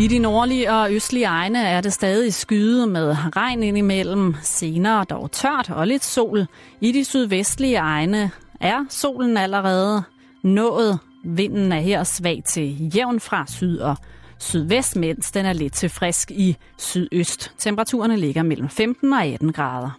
I de nordlige og østlige egne er det stadig skyde med regn indimellem, senere dog tørt og lidt sol. I de sydvestlige egne er solen allerede nået. Vinden er her svag til jævn fra syd og sydvest, mens den er lidt til frisk i sydøst. Temperaturerne ligger mellem 15 og 18 grader.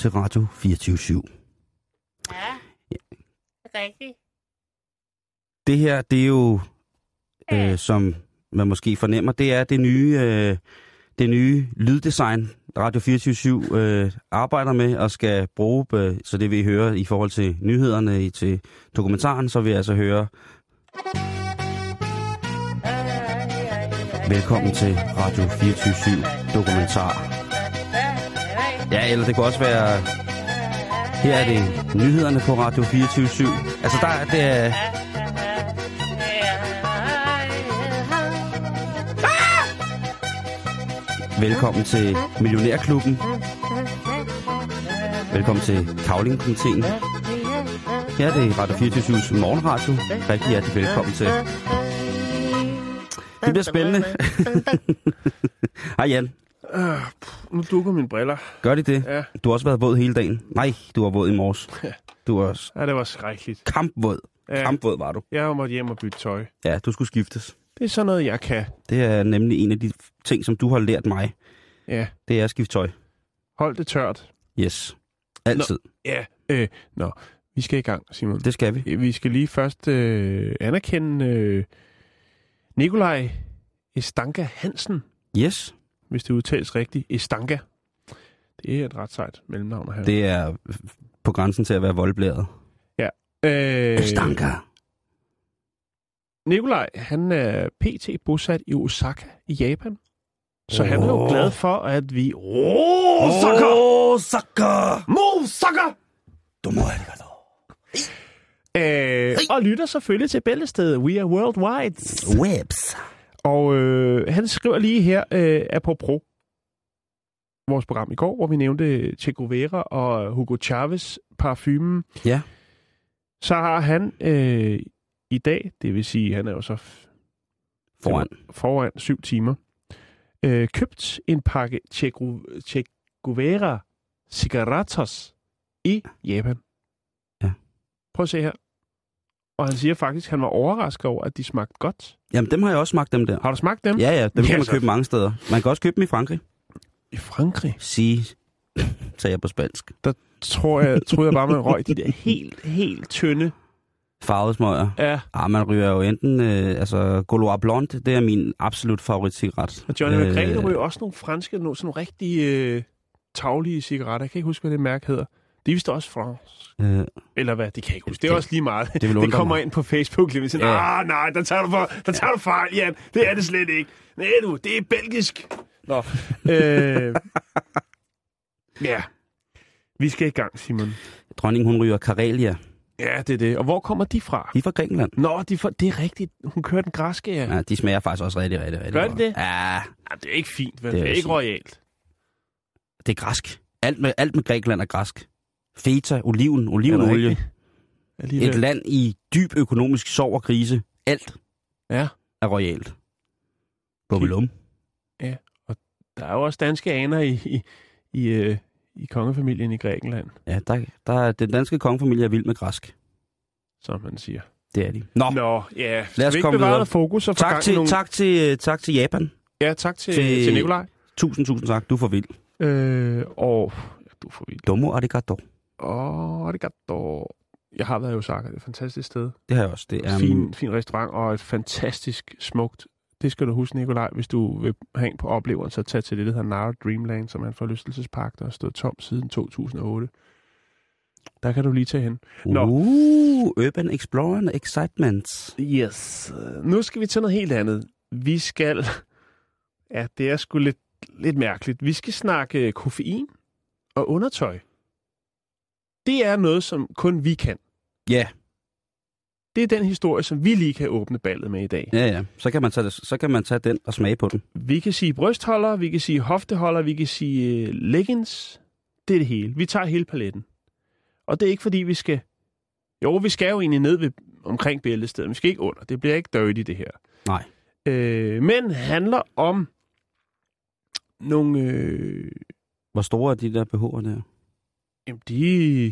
Til Radio 24 Ja, det er rigtigt. Det her, det er jo, Ja. øh, som man måske fornemmer, det er det nye, øh, det nye lyddesign, Radio 24 øh, arbejder med og skal bruge, øh, så det vi hører i forhold til nyhederne, i- til dokumentaren, så vil jeg altså høre, velkommen til Radio 24 dokumentar. Ja, eller det kunne også være, her er det nyhederne på Radio 24 Altså der er det, er- Velkommen til Millionærklubben. Velkommen til Kavlingkomiteen. Her er det Radio 24 morgenradio. Rigtig hjertelig velkommen til. Det bliver spændende. Hej Jan. Øh, nu dukker mine briller. Gør de det? Ja. Du har også været våd hele dagen. Nej, du var våd i morges. Du var også Ja, det var skrækkeligt. kampvåd. Ja, Kampvåd var du. jeg har måttet hjem og bytte tøj. Ja, du skulle skiftes. Det er sådan noget, jeg kan. Det er nemlig en af de ting, som du har lært mig. Ja, Det er at skifte tøj. hold det tørt. Yes. Altid. Ja, øh, nå, vi skal i gang, Simon. Det skal vi. Vi skal lige først øh, anerkende øh, Nikolaj Estanka Hansen, Yes. Hvis det udtales rigtigt. Estanka. Det er et ret sejt mellemnavn her. Det er på grænsen til at være voldblæret. øh, Stanka. Nikolaj, han er pt. bosat i Osaka i Japan. Så han er jo glad for, at vi... Osaka! Osaka! Mosaka! Du må arigato. Øh, og lytter selvfølgelig til bæltestedet We Are Worldwide. Webs. Og øh, han skriver lige her, øh, apropos vores program i går, hvor vi nævnte Che Guevara og Hugo Chavez parfumen. Ja. Så har han øh, i dag, det vil sige, han er jo så Foran. foran syv timer, øh, købt en pakke Che, Gu- che Guevara cigarettes i Japan. Ja. Prøv at se her. Og han siger faktisk, at han var overrasket over, at de smagte godt. Jamen, dem har jeg også smagt, dem der. Har du smagt dem? Ja, ja, dem kan man købe mange steder. Man kan også købe dem i Frankrig. I Frankrig? Sige, sagde jeg på spansk. Tror jeg, troede jeg bare, man røg de der helt, helt tynde. Farvede smøger. Ja, Ah, man ryger jo enten, øh, altså, Gaulois Blonde, det er min absolut favoritcigaret. og Johnny øh, McGregor ryger også nogle franske, nogle, sådan nogle rigtig øh, taglige cigaretter. Jeg kan ikke huske, hvad det mærke hedder. De er vist også fransk. Øh, Eller hvad, det kan jeg ikke huske. Det er Det- også lige meget. det det kommer mig. ind på Facebook lige sådan, Ja. ah nej, der tager, du for, der tager du fejl, Jan. Det er det slet ikke. Nej du, det er belgisk. Nå. øh, ja. Vi skal i gang, Simon. dronningen, hun ryger Karelia. Ja, det er det. Og hvor kommer de fra? De er fra Grækenland. Nå, de for, det er rigtigt. Hun kører den græske, ja. Ja, de smager faktisk også rigtig, rigtig, rigtig Gør de det? Ja, ja det er ikke fint, vel? Det Det er er, ikke royalt. det er græsk. Alt med, alt med Grækenland er græsk. Feta, oliven, olivenolie. Et land i dyb økonomisk sorg og krise. Alt Ja. er royalt. Bubelum. Der er jo også danske aner i, i, i, øh, i kongefamilien i Grækenland, Ja, der, der er, den danske kongefamilie er vild med græsk. som man siger. Det er de. Nå, Nå, ja. Lad os vi komme videre. fokus og tak til, nogle... tak, til, tak til Japan. Ja, tak til, til- til, Nikolaj. Tusind, tusind tak. Du for vild. Øh, og ja, du for vild. Domo arigato. Åh, arigato. Jeg har været i Osaka. Det er et fantastisk sted. Det har jeg også. Det er, Um, fin, fin restaurant og et fantastisk smukt. Det skal du huske, Nikolaj, hvis du vil have en på oplevelsen, så tag til det, der hedder Nara Dreamland, som er en forlystelsespark, der har stået tom siden 2008. Der kan du lige tage hen. Nå. Uh, Urban Explorer and Excitement. Yes. Nu skal vi til noget helt andet. Vi skal... Ja, det er sgu lidt, lidt mærkeligt. Vi skal snakke koffein og undertøj. Det er noget, som kun vi kan. Ja, Det er den historie, som vi lige kan åbne ballet med i dag. ja, ja. Så kan, man tage det, så kan man tage den og smage på den. Vi kan sige brystholder, vi kan sige hofteholder, vi kan sige øh, leggings. Det er det hele. Vi tager hele paletten. Og det er ikke fordi, vi skal... Jo, vi skal jo egentlig ned ved, omkring bæltestedet. Vi skal ikke under. Det bliver ikke dirty, det her. Nej. Øh, men handler om nogle... Øh, Hvor store er de der BH'er der? Jamen, de er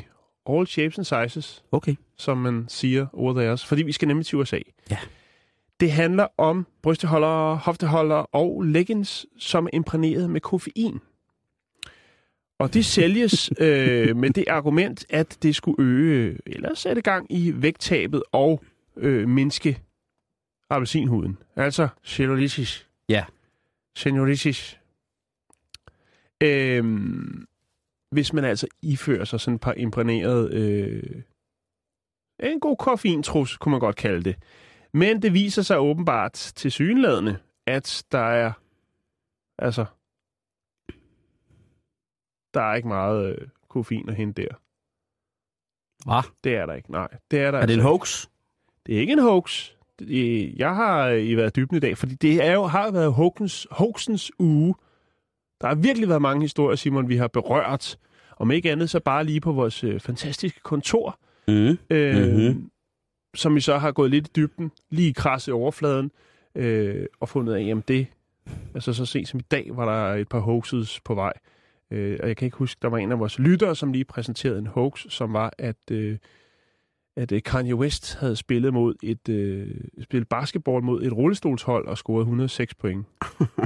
all shapes and sizes, Okay. som man siger over deres. Fordi vi skal nemlig til USA. Ja. Det handler om brysteholdere, hofteholdere og leggings, som er imprægneret med koffein. Og de sælges øh, med det argument, at det skulle øge eller sætte gang i vægttabet og øh, mindske appelsinhuden. Altså cellulitis. Ja. Senioritis. Øhm, hvis man altså ifører sig sådan et par imprægneret... Øh, en god koffeintrus, kunne man godt kalde det. Men det viser sig åbenbart til synladende, at der er... Altså... Der er ikke meget øh, koffein at hente der. Hvad? Det er der ikke, nej. Det er der Er det en altså hoax? det er ikke en hoax. Det- Jeg har øh, i været dybden i dag, fordi det er jo, har været hoaxens, hoaxens uge. Der har virkelig været mange historier, Simon, vi har berørt. Om ikke andet, så bare lige på vores øh, fantastiske kontor, Mm. øh, Mhm. som vi så har gået lidt i dybden, lige i overfladen, øh, og fundet af, jamen det, altså så sent som i dag, var der et par hoaxes på vej. Øh, og jeg kan ikke huske, der var en af vores lyttere, som lige præsenterede en hoax, som var, at, øh, at øh, Kanye West havde spillet mod et øh, spillet basketball mod et rullestolshold og scoret 106 point.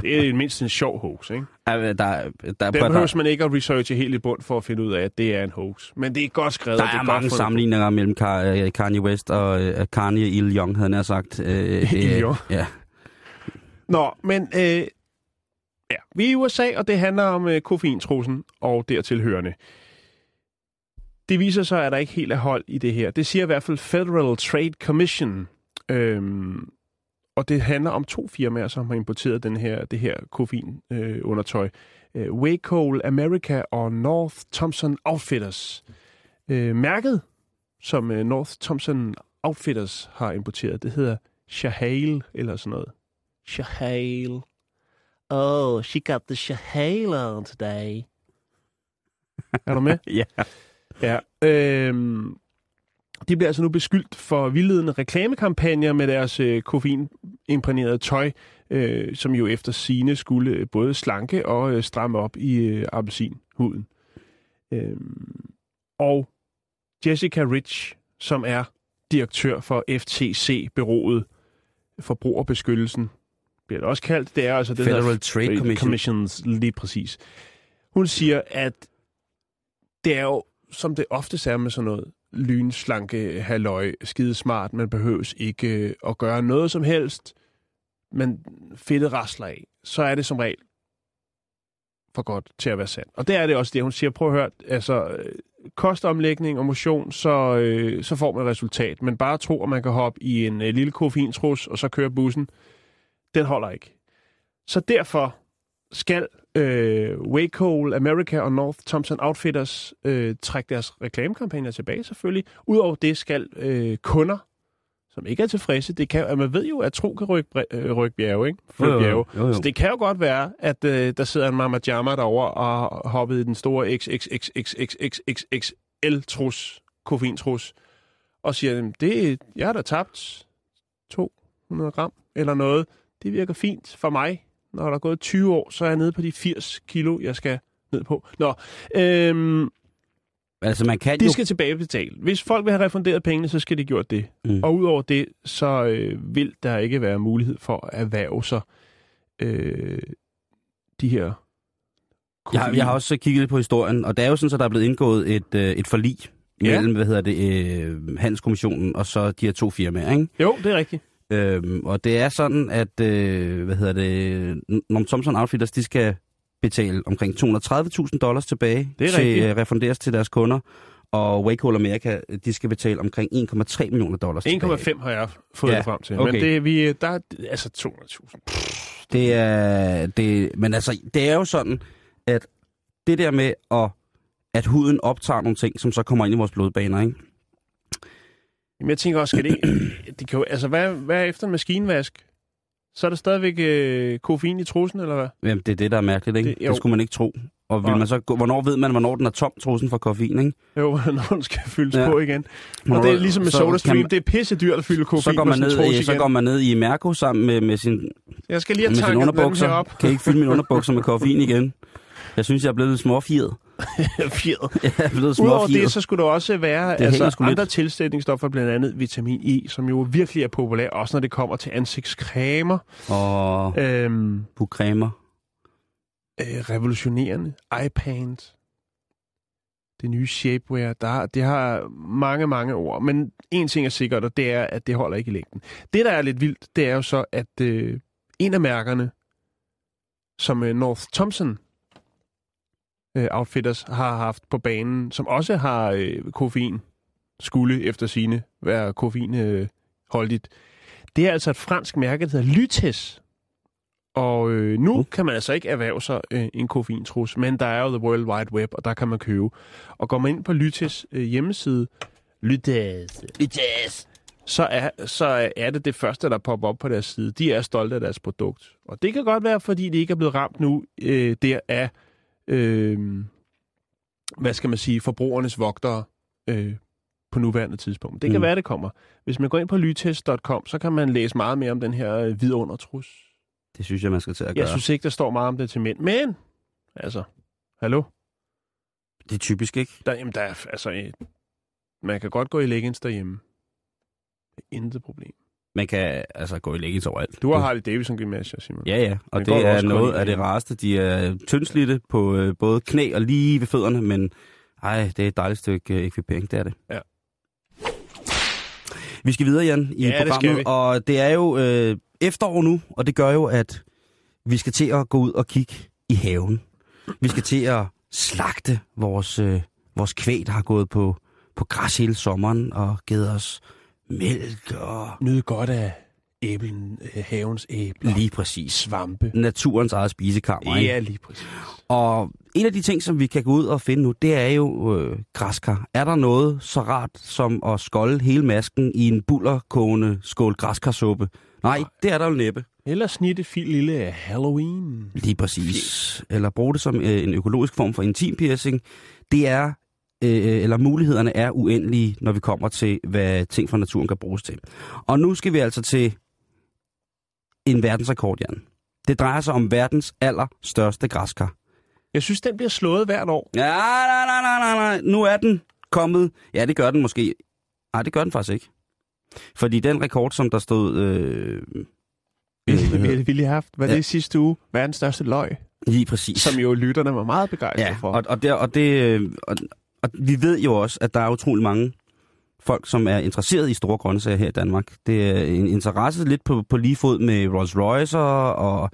Det er mindste en sjov hoax, ikke? Ja, der, der, Den behøver man ikke at researche helt i bund for at finde ud af, at det er en hoax. Men det er godt skrevet. der det er mange på. sammenligninger mellem øh, Kanye West og øh, Kanye Il Young, havde jeg sagt. Øh, Il Young. Ja. Nå, men øh, ja, vi er i USA, og det handler om øh, koffeintrusen og dertilhørende. Det viser sig, at der ikke helt er hold i det her. Det siger i hvert fald Federal Trade Commission. Øhm, og det handler om to firmaer, som har importeret den her, det her koffein-undertøj. Øh, undertøj. øh, Wacol America og North Thompson Outfitters. Øh, mærket, som øh, North Thompson Outfitters har importeret, det hedder Shahale eller sådan noget. Shahale. Oh, she got the Shahale on today. er du med? ja. Ja. Øhm, de bliver altså nu beskyldt for vildledende reklamekampagner med deres øh, koffeinimprægnerede tøj, øh, som jo efter sine skulle øh, både slanke og øh, stramme op i øh, appelsinhuden. Øhm, og Jessica Rich, som er direktør for FTC-byrået Forbrugerbeskyttelsen, bliver det også kaldt. Det er altså det Federal Trade Trade Commission. Commissions, lige præcis. Hun siger, at det er jo, som det ofte er med sådan noget, lynslanke, halløj, skide smart. Man behøves ikke øh, at gøre noget som helst, men fedtet rasler af. Så er det som regel for godt til at være sandt. Og det er det også det, hun siger. Prøv at høre, altså øh, kostomlægning og motion, så, øh, så får man resultat. Men bare tro, at man kan hoppe i en øh, lille koffeintrus, og så køre bussen, den holder ikke. Så derfor skal øh, Wacol America og North Thompson Outfitters øh, trække deres reklamekampagner tilbage selvfølgelig. Udover det skal øh, kunder, som ikke er tilfredse, det kan, at man ved jo, at tro kan rykke, øh, rykke bjerge, ikke? Flytte bjerge. jo, jo. Så det kan jo godt være, at øh, der sidder en Mama Jama derovre og hoppet i den store XXXXXXXL-trus, koffeintrus, og siger, "Jamen, det, jeg har da tabt 200 gram eller noget. Det virker fint for mig. Når der er gået 20 år, så er jeg nede på de 80 kilo, jeg skal ned på. Nå, øhm, Altså, man kan de jo... skal tilbagebetale. Hvis folk vil have refunderet pengene, så skal de gjort det. Mm. Og udover det, så øh, vil der ikke være mulighed for at erhverve sig øh, de her Jeg, har- jeg har også kigget lidt på historien, og det er jo sådan, at der er blevet indgået et, øh, et forlig Ja. mellem, hvad hedder det, øh, Handelskommissionen og så de her to firmaer, ikke? Jo, det er rigtigt. Øhm, og det er sådan, at, øh, hvad hedder det, Norm Thompson Outfitters, de skal betale omkring 230.000 dollars tilbage Det er til rigtigt. øh, refunderes til deres kunder. Og Wake Hole America, de skal betale omkring 1,3 millioner dollars tilbage. 1,5 har jeg fået Ja, frem til. okay. Men det, vi, der er altså 200.000. Det er, det, men altså, det er jo sådan, at det der med, at, at huden optager nogle ting, som så kommer ind i vores blodbaner, ikke? Jamen, jeg tænker også, skal det, det kan jo, altså, hvad, hvad er efter en maskinvask? Så er der stadigvæk øh, koffein i trussen, eller hvad? Jamen, det er det, der er mærkeligt, ikke? Det- Det, jo. det skulle man ikke tro. Og vil man så, hvornår ved man, hvornår den er tom, trussen for koffein, ikke? Jo, når den skal fyldes Ja. på igen. Og det er ligesom med SodaStream, man- det er pisse dyrt at fylde koffein Så går, man ned, trus i, så igen. går man ned i Mærko sammen med, med sin, Jeg skal lige have tanket den her op. Kan I ikke fylde mine underbukser med koffein igen? Jeg synes, jeg er blevet lidt småfjet. Jeg er blevet Udover det, så skulle der også være hænger altså, sgu lidt. andre tilsætningsstoffer, blandt andet vitamin E, som jo virkelig er populær, også når det kommer til ansigtscremer. Og Øhm, pukremer. øh, revolutionerende. iPant. Det nye shapewear. Der, det har mange, mange ord. Men en ting er sikkert, og det er, at det holder ikke i længden. Det, der er lidt vildt, det er jo så, at øh, en af mærkerne, som øh, North Thompson øh, Outfitters har haft på banen, som også har øh, koffein, skulle efter sine være koffein øh. Det er altså et fransk mærke, der hedder Lytes. Og øh, nu Uh. kan man altså ikke erhverve sig øh, en koffeintrus, men der er jo The World Wide Web, og der kan man købe. Og går man ind på Lytes øh, hjemmeside, Lytes, Lyttes! så er, så er det det første, der popper op på deres side. De er stolte af deres produkt. Og det kan godt være, fordi de ikke er blevet ramt nu øh, der af, øh, hvad skal man sige, forbrugernes vogtere øh, på nuværende tidspunkt. Det kan Mm. være, det kommer. Hvis man går ind på lytest.com, så kan man læse meget mere om den her øh, vidundertrus. Det synes jeg, man skal til at gøre. Jeg synes ikke, der står meget om det til mænd. Men, altså, hallo? Det er typisk, ikke? Der, jamen, der er, altså, øh, man kan godt gå i leggings derhjemme. Intet problem. Man kan altså gå i leggings overalt. Du har Harley Davidson gymnasier, Simon. Ja, ja. Og Men det er noget af det rareste. De er tyndslidte på øh, både knæ og lige ved fødderne, men ej, det er et dejligt stykke øh, ekvipering, det er det. Ja. Vi skal videre, Jan, i Ja, det programmet. vi. Og det er jo øh, efterår nu, og det gør jo, at vi skal til at gå ud og kigge i haven. Vi skal til at slagte vores, øh, vores kvæg, der har gået på, på græs hele sommeren og givet os mælk og Nyde godt af æblen, øh, havens æbler. lige præcis svampe. naturens eget spisekammer. ikke? Ja, lige præcis. Og en af de ting, som vi kan gå ud og finde nu, det er jo øh, græskar. Er der noget så rart som at skolde hele masken i en bullerkogende skål græskarsuppe? Nej, det er der jo næppe. Eller snitte fil lille Halloween. Lige præcis. Eller bruge det som øh, en økologisk form for intimpiercing. Det er, øh, eller mulighederne er uendelige, når vi kommer til, hvad ting fra naturen kan bruges til. Og nu skal vi altså til en verdensrekord, Jan. Det drejer sig om verdens allerstørste græskar. Jeg synes, den bliver slået hvert år. Ja, nej, nej, nej, nej, nej. Nu er den kommet. Ja, det gør den måske. Nej, det gør den faktisk ikke. Fordi den rekord, som der stod... Øh, øh, vi, hedder vi, vi lige haft, hvad Ja. det sidste uge, verdens største løg, lige præcis. som jo lytterne var meget begejstrede ja, for. og, og, der, og, det, øh, og, og vi ved jo også, at der er utrolig mange folk, som er interesseret i store grøntsager her i Danmark. Det er en interesse lidt på, på lige fod med Rolls Royce og,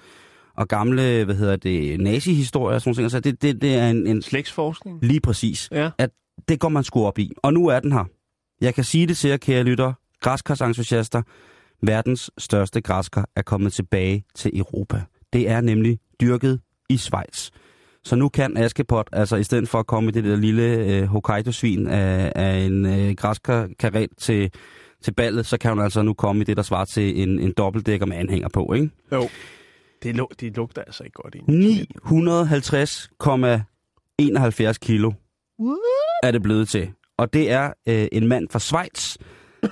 og gamle, hvad hedder det, nazi-historier og sådan noget. Så det, det, det er en, en Slægtsforskning. lige præcis. Ja. det går man sgu op i. Og nu er den her. Jeg kan sige det til jer, kære lytter, græskarsentusiaster. Verdens største græskar er kommet tilbage til Europa. Det er nemlig dyrket i Schweiz. Så nu kan Askepot, altså i stedet for at komme i det der lille øh, Hokkaido-svin af, af en øh, græskarkaret til, til ballet, så kan hun altså nu komme i det, der svarer til en, en dobbeltdækker med anhænger på, ikke? Jo. Det, lug, det lugter altså ikke godt ind. 950,71 kilo er det blevet til. Og det er øh, en mand fra Schweiz,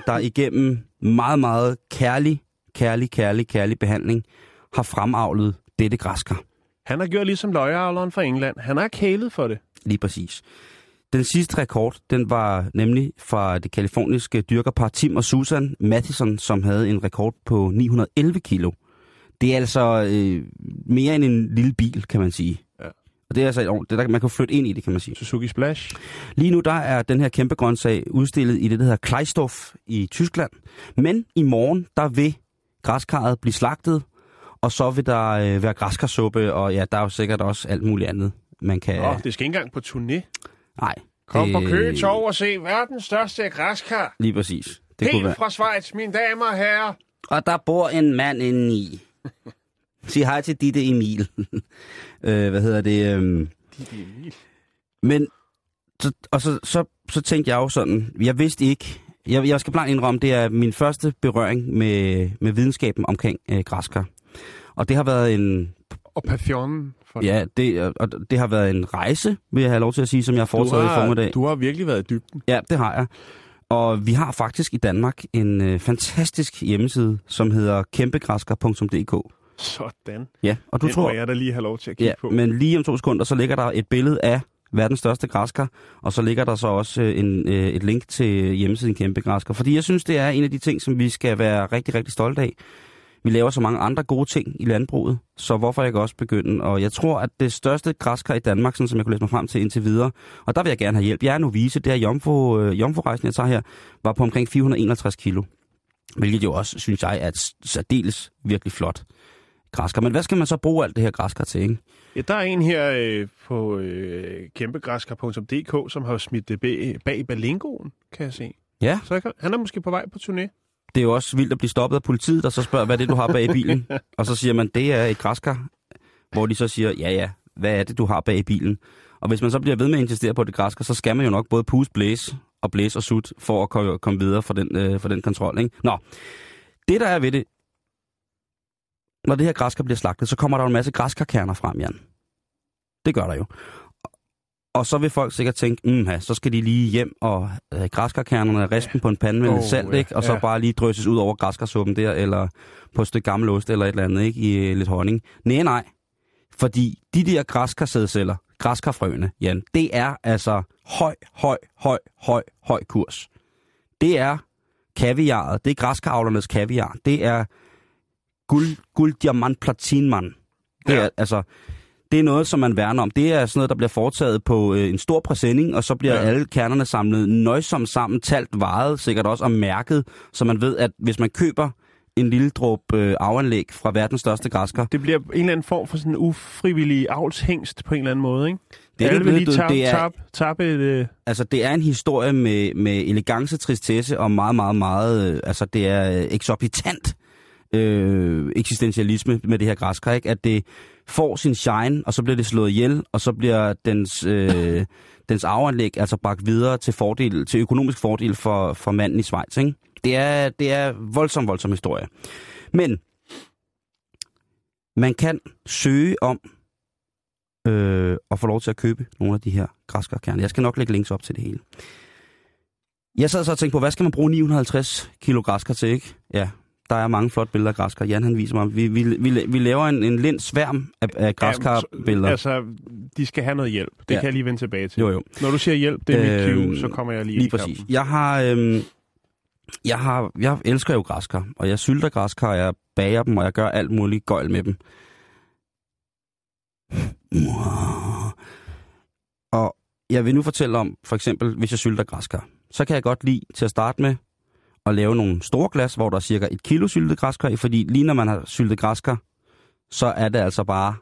der igennem meget, meget kærlig, kærlig, kærlig, kærlig behandling har fremavlet dette græskar. Han har gjort ligesom løjeavleren fra England. Han har kælet for det. Lige præcis. Den sidste rekord, den var nemlig fra det kaliforniske dyrkerpar Tim og Susan Matheson, som havde en rekord på 911 kilo. Det er altså øh, mere end en lille bil, kan man sige. Ja. Og det er altså et det der, man kan flytte ind i det, kan man sige. Suzuki Splash. Lige nu der er den her kæmpe grøntsag udstillet i det, der hedder Kleistorf i Tyskland. Men i morgen, der vil græskarret blive slagtet, og så vil der øh, være græskarsuppe, og ja, der er jo sikkert også alt muligt andet, man kan... Åh, det skal ikke engang på turné. Nej, Kom på Det- Køge Torv og se verdens største græskar. Lige præcis. Det kunne Helt være. fra Schweiz, mine damer og herrer. Og der bor en mand inde i. Sig hej til Ditte Emil. øh, hvad hedder det? Øhm. Men, så, og så, så, så tænkte jeg jo sådan, jeg vidste ikke, jeg, jeg skal blankt indrømme, det er min første berøring med, med videnskaben omkring øh, græskar. Og det har været en, Og papillon. For ja, det, og det har været en rejse, vil jeg have lov til at sige, som jeg har foretaget i formiddag. har, du har virkelig været i dybden. Ja, det har jeg. Og vi har faktisk i Danmark en øh, fantastisk hjemmeside, som hedder kæmpegræsker.dk. Sådan. Ja, og du Den tror... jeg da lige have lov til at kigge Ja, på. men lige om to sekunder, så ligger der et billede af verdens største græsker, og så ligger der så også øh, en, øh, et link til hjemmesiden Kæmpe Græsker. Fordi jeg synes, det er en af de ting, som vi skal være rigtig, rigtig stolte af. Vi laver så mange andre gode ting i landbruget, så hvorfor ikke også begynde? Og jeg tror, at det største græskar i Danmark, sådan som jeg kunne læse mig frem til indtil videre, og der vil jeg gerne have hjælp. Jeg er novice, det er jomfru, øh, jomfru-rejsen, jeg tager her, var på omkring 461 kilo. Hvilket jo også, synes jeg, er et særdeles virkelig flot græskar. Men hvad skal man så bruge alt det her græskar til, ikke? Ja, der er en her øh, på øh, kæmpegræskar.dk, som har smidt det bag, bag Balingoen, kan jeg se. Ja. Så jeg kan, han er måske på vej på turné. Det er jo også vildt at blive stoppet af politiet, der så spørger, hvad er det, du har bag i bilen? og så siger man, det er et græskar. Hvor de så siger, ja ja, hvad er det, du har bag i bilen? Og hvis man så bliver ved med at insistere på det græskar, så skal man jo nok både puste, blæse og blæse og sut, for at ko- komme videre for den, øh, for den kontrol. Ikke? Nå, det der er ved det, når det her græskar bliver slagtet, så kommer der jo en masse græskarkerner frem, Jan. Det gør der jo. Og så vil folk sikkert tænke, mm, så skal de lige hjem og øh, græskarkernerne rispen på en pande med Oh, salt, ja, ikke? og så ja. bare lige drysses ud over græskarsuppen der, eller på et stykke gammel ost eller et eller andet, ikke? i øh, lidt honning. Nej, nej. Fordi de der græskarsædceller, græskarfrøene, Jan, det er altså høj, høj, høj, høj, høj kurs. Det er kaviaret, det er græskaravlernes kaviar, det er guld, guld diamant, platinmand. Det Ja. er altså, det er noget, som man værner om. Det er sådan noget, der bliver foretaget på øh, en stor præsending, og så bliver Ja. alle kernerne samlet nøjsomt sammen, talt, vejet, sikkert også og mærket, så man ved, at hvis man køber en lille dråbe øh, afanlæg fra verdens største græsker, Det bliver en eller anden form for sådan en ufrivillig avlshængst på en eller anden måde, ikke? Det er Alle det vil lige tab, det er- tab, tab et... Øh, altså det er en historie med, med elegance, tristesse og meget, meget, meget, øh, altså det er øh, eksorbitant øh, eksistentialisme med det her græskar, ikke? At det får sin shine, og så bliver det slået ihjel, og så bliver dens, øh, dens arveanlæg altså bragt videre til, fordel, til økonomisk fordel for, for manden i Schweiz, ikke? Det er, det er voldsom, voldsom historie. Men man kan søge om øh, at få lov til at købe nogle af de her græskarkerner. Jeg skal nok lægge links op til det hele. Jeg sad så og tænkte på, hvad skal man bruge 950 kilo græskar til, ikke? Ja, der er mange flotte billeder af græskar. Jan han viser mig, vi, vi, vi, vi laver en, en lind sværm af, af græskarbilleder. altså, de skal have noget hjælp. Det Ja. kan jeg lige vende tilbage til. Jo, jo. Når du siger hjælp, det er mit Øhm, cue, så kommer jeg lige, Lige præcis. kampen. Jeg har, øhm, jeg har, jeg elsker jo græskar, og jeg sylter græskar, og jeg bager dem, og jeg gør alt muligt gøjl med dem. Og jeg vil nu fortælle om, for eksempel, hvis jeg sylter græskar, så kan jeg godt lide til at starte med at lave nogle store glas, hvor der er cirka et kilo syltet græskar i, fordi lige når man har syltet græskar, så er det altså bare,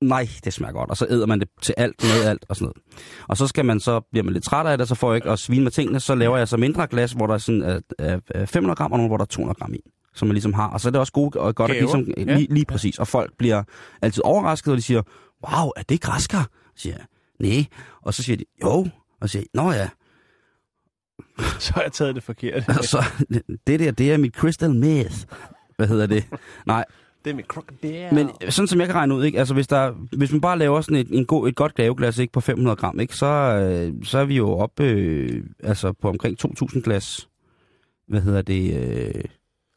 nej, det smager godt, og så æder man det til alt, med alt og sådan noget. Og så skal man så, bliver man lidt træt af det, så får jeg ikke at svine med tingene, så laver jeg så mindre glas, hvor der er sådan er, er, er 500 gram, og nogle, hvor der er 200 gram i, som man ligesom har. Og så er det også gode og godt, at ligesom, Ja. lige, lige præcis. Og folk bliver altid overrasket, og de siger, wow, er det græskar? Så siger jeg, nej. Og så siger de, jo. Og så siger jeg, nå ja. Så har jeg taget det forkert. Så, det der, det er mit crystal meth. Hvad hedder det? Nej, det er mit crocodile. men sådan som jeg kan regne ud, ikke? Altså, hvis, der, hvis man bare laver sådan et, en god, et godt gaveglas ikke, på 500 gram, ikke? Så, øh, så er vi jo oppe øh, altså på omkring 2.000 glas. Hvad hedder det? Øh,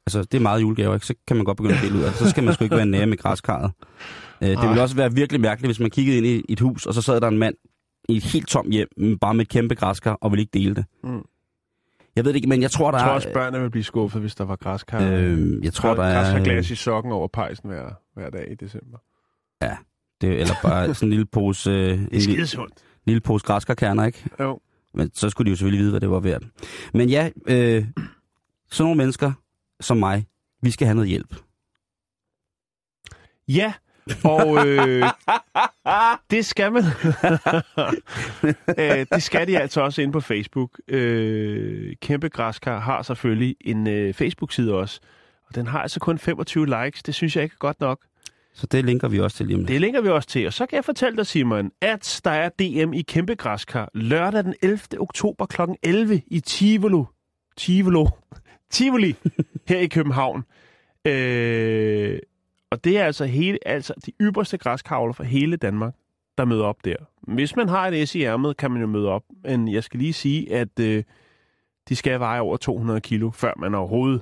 altså, det er meget julegaver, ikke? Så kan man godt begynde at dele ud af det. Så skal man sgu ikke være nære med græskarret. Øh, det ville også være virkelig mærkeligt, hvis man kiggede ind i et hus, og så sad der en mand i et helt tomt hjem, bare med et kæmpe græskar, og ville ikke dele det. Mm. Jeg ved det ikke, men jeg tror, der Jeg tror er... også, børnene vil blive skuffet, hvis der var græskar. øh, jeg tror, der er... glas i sokken over pejsen hver, hver dag i december. Det, eller bare sådan en lille pose, øh, en lille, lille pose græskarkerner, ikke? Jo. Men så skulle de jo selvfølgelig vide, hvad det var værd. Men ja, øh, sådan nogle mennesker som mig, vi skal have noget hjælp. Ja, Og øh, det skal man. øh, det skal de altså også inde på Facebook. Øh, Kæmpe Græskar har selvfølgelig en øh, Facebook-side også. Og den har altså kun 25 likes. Det synes jeg ikke er godt nok. Så det linker vi også til lige om lidt. Det linker vi også til. Og så kan jeg fortælle dig, Simon, at der er DM i Kæmpe Græskar lørdag den 11. oktober kl. 11 i Tivoli. Tivoli. Tivoli her i København. Øh, og det er altså, hele, altså de ypperste græskavler fra hele Danmark, der møder op der. Hvis man har et S i ærmet, kan man jo møde op. Men jeg skal lige sige, at øh, de skal veje over 200 kilo, før man overhovedet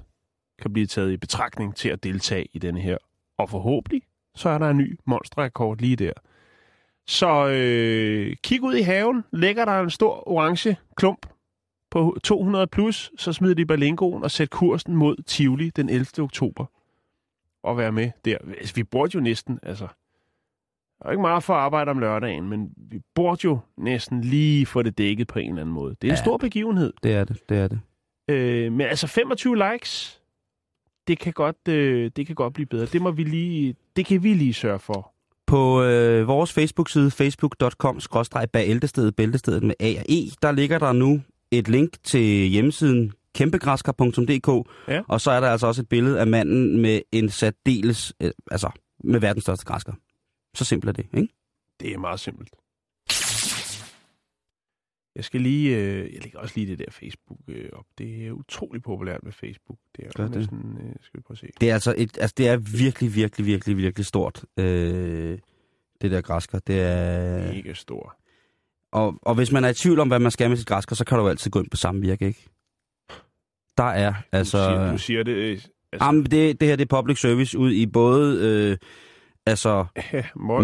kan blive taget i betragtning til at deltage i denne her. Og forhåbentlig, så er der en ny monsterrekord lige der. Så øh, kig ud i haven, lægger der en stor orange klump på 200 plus, så smider de balingoen og sæt kursen mod Tivoli den 11. oktober. Og være med der. Altså, vi burde jo næsten, altså... Der er ikke meget for at arbejde om lørdagen, men vi burde jo næsten lige få det dækket på en eller anden måde. Det er en Ja. stor begivenhed. Det er det, det er det. Øh, men altså 25 likes, det kan godt, øh, det kan godt blive bedre. Det må vi lige, det kan vi lige sørge for. På øh, vores Facebook-side, facebook.com bæltestedet, bæltestedet med A og E, der ligger der nu et link til hjemmesiden kæmpegræskar.dk, Ja. og så er der altså også et billede af manden med en særdeles, øh, altså med verdens største græsker. Så simpelt er det, ikke? Det er meget simpelt. Jeg skal lige, øh, jeg lægger også lige det der Facebook øh, op. Det er utrolig populært med Facebook. Det er Gør jo det? næsten, øh, skal vi prøve at se. Det er altså, et, altså det er virkelig, virkelig, virkelig, virkelig stort, øh, det der græsker. Det er... Mega stor. Og, og hvis man er i tvivl om, hvad man skal med sit græsker, så kan du altid gå ind på samvirke, ikke? Der er altså... Du siger, du siger det, øh, altså, Jamen, det, det her det er public service ud i både øh, altså ja,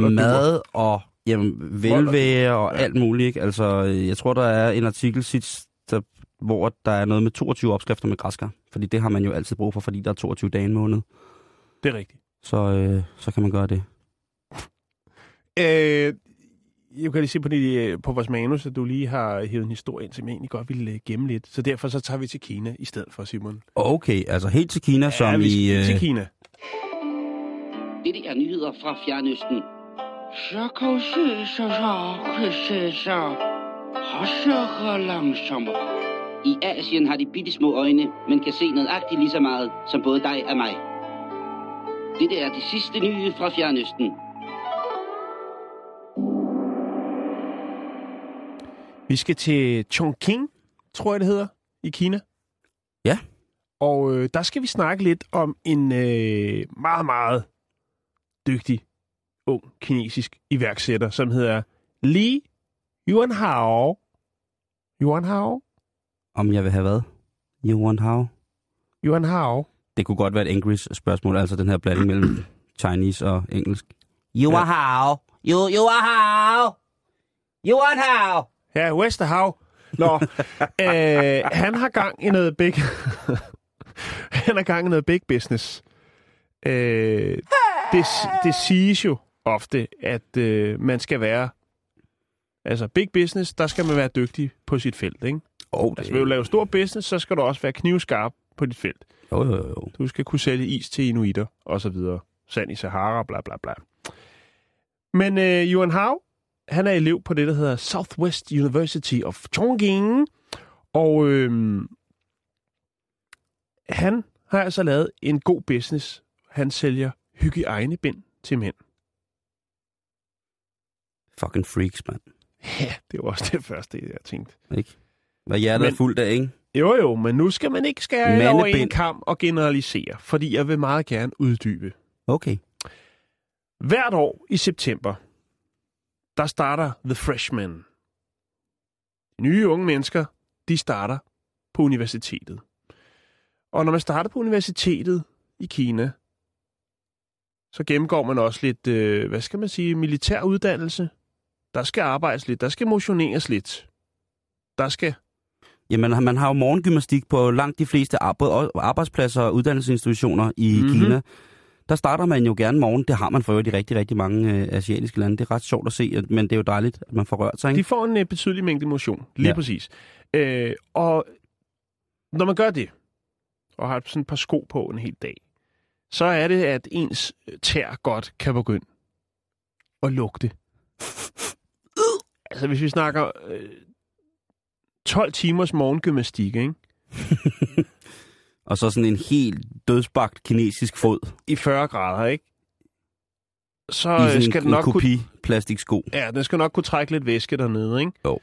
mad og jamen, velvære og Ja. alt muligt. Ikke? Altså, øh, jeg tror, der er en artikel sidst, der, hvor der er noget med 22 opskrifter med græsker. Fordi det har man jo altid brug for, fordi der er 22 dage i en måned. Det er rigtigt. Så, øh, så kan man gøre det. Øh, jeg kan lige se på, det, øh, på vores manus, at du lige har hævet en historie ind, som jeg egentlig godt ville øh, gemme lidt. Så derfor så tager vi til Kina i stedet for, Simon. Okay, altså helt til Kina, ja, som vi... Ja, øh... til Kina. Det er nyheder fra Fjernøsten. Så kan se, så så, kan se, så. Og så langsommere. I Asien har de bitte små øjne, men kan se nøjagtigt lige så meget som både dig og mig. Dette er de sidste nye fra Fjernøsten. Vi skal til Chongqing, tror jeg det hedder, i Kina. Ja. Og øh, der skal vi snakke lidt om en øh, meget, meget dygtig ung kinesisk iværksætter, som hedder Li Yuanhao. Yuanhao? om jeg vil have hvad? How? Yuanhao. Det kunne godt være et engelsk spørgsmål, altså den her blanding mellem Chinese og engelsk. You Ja. are how? Ja, Westerhav. Nå, øh, han har gang i noget big... han har gang i noget big business. Øh, det, det siges jo ofte, at øh, man skal være... Altså, big business, der skal man være dygtig på sit felt, ikke? Oh, Altså, vil du lave stor business, så skal du også være knivskarp på dit felt. Jo, jo, jo. Du skal kunne sælge is til inuitter, og så videre. Sand i Sahara, bla bla bla. Men øh, Yuan Hao, han er elev på det, der hedder Southwest University of Chongqing. Og øh, han har altså lavet en god business. Han sælger hygiejnebind til mænd. Fucking freaks, mand. Ja, det var også det første, jeg tænkte. Ikke? Hvad hjertet Men- er fuldt af, ikke? Jo jo, men nu skal man ikke skære alle over en Mandebind. kamp og generalisere, fordi jeg vil meget gerne uddybe. Okay. Hvert år i september, der starter The Freshmen. De nye unge mennesker, de starter på universitetet. Og når man starter på universitetet i Kina, så gennemgår man også lidt, øh, hvad skal man sige, militær uddannelse. Der skal arbejdes lidt, der skal motioneres lidt. Der skal, Jamen, man har jo morgengymnastik på langt de fleste arbejdspladser og uddannelsesinstitutioner i Mhm. mm-hmm. Kina. Der starter man jo gerne morgen. Det har man for øvrigt i rigtig, rigtig mange øh, asiatiske lande. Det er ret sjovt at se, at- men det er jo dejligt, at man får rørt sig. Ikke? de får en øh, betydelig mængde motion, lige ja. Præcis. Øh, og når man gør det, og har sådan et par sko på en hel dag, så er det, at ens tær godt kan begynde og lugte. Altså, hvis vi snakker øh, 12 timers morgengymnastik, ikke? Og så sådan en helt dødsbagt kinesisk fod. I 40 grader, ikke? Så I øh, sådan skal en, den nok en kunne, kopi plastiksko. ja, den skal nok kunne trække lidt væske dernede, ikke? Åh,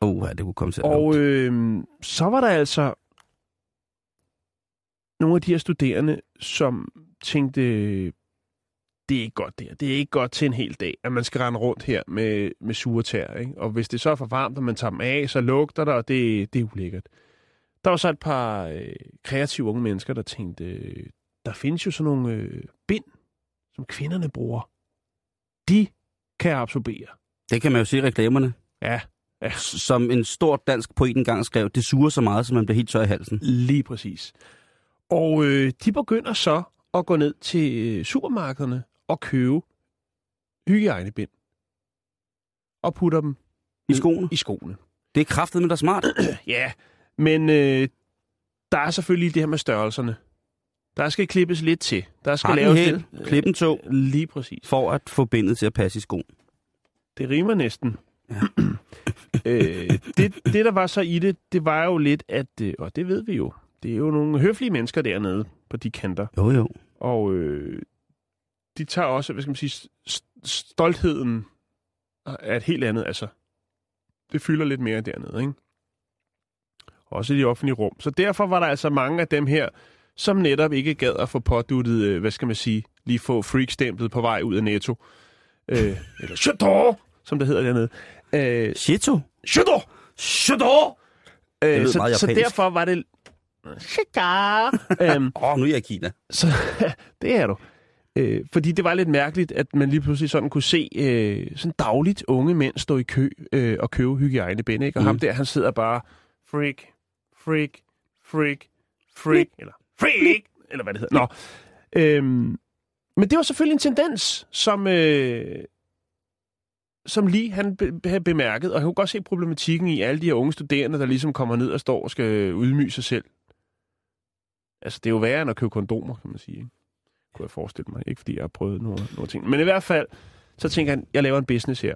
oh, ja, det kunne komme til at Og øh, så var der altså nogle af de her studerende, som tænkte, det er ikke godt det her. Det er ikke godt til en hel dag, at man skal rende rundt her med, med sure tær. Ikke? Og hvis det så er for varmt, og man tager dem af, så lugter der, og det, det er ulækkert. Der var så et par øh, kreative unge mennesker, der tænkte, øh, der findes jo sådan nogle øh, bind, som kvinderne bruger. De kan absorbere. Det kan man jo se i reklamerne. Ja, ja. Som en stor dansk poet engang skrev, det suger så meget, så man bliver helt tør i halsen. Lige præcis. Og øh, de begynder så at gå ned til øh, supermarkederne og købe hygiejnebind. Og putter dem I skoene. i skoene. Det er kraftet med der smart. Ja, men øh, der er selvfølgelig det her med størrelserne. Der skal klippes lidt til. Der skal en laves hæl, lidt... klip en tog, Lige præcis. for at få bindet til at passe i skoen. Det rimer næsten. Ja. øh, det, det, der var så i det, det var jo lidt, at... øh, Og det ved vi jo. Det er jo nogle høflige mennesker dernede på de kanter. Jo, jo. Og øh, de tager også, hvad skal man sige, st- stoltheden er et helt andet, altså. Det fylder lidt mere dernede, ikke? Også i de offentlige rum. Så derfor var der altså mange af dem her, som netop ikke gad at få påduttet, øh, hvad skal man sige, lige få freak-stemplet på vej ud af Netto. Øh, eller Chateau, som det hedder dernede. Øh, Shito. Chateau! Chateau! Øh, så, så derfor var det... Chateau! øhm, Åh, oh, nu er jeg i Kina. så det er du. Øh, fordi det var lidt mærkeligt, at man lige pludselig sådan kunne se øh, sådan dagligt unge mænd stå i kø øh, og købe hygiejnebind, ikke? Og Mm. ham der, han sidder bare, freak, freak, freak, freak, eller freak, eller hvad det hedder. Nå. Øhm, men det var selvfølgelig en tendens, som, øh, som lige han be- havde bemærket, og han kunne godt se problematikken i alle de her unge studerende, der ligesom kommer ned og står og skal udmyge sig selv. Altså, det er jo værre end at købe kondomer, kan man sige. Ikke? Kunne jeg forestille mig. Ikke fordi jeg har prøvet nogle, nogle ting. Men i hvert fald, så tænker han, jeg laver en business her.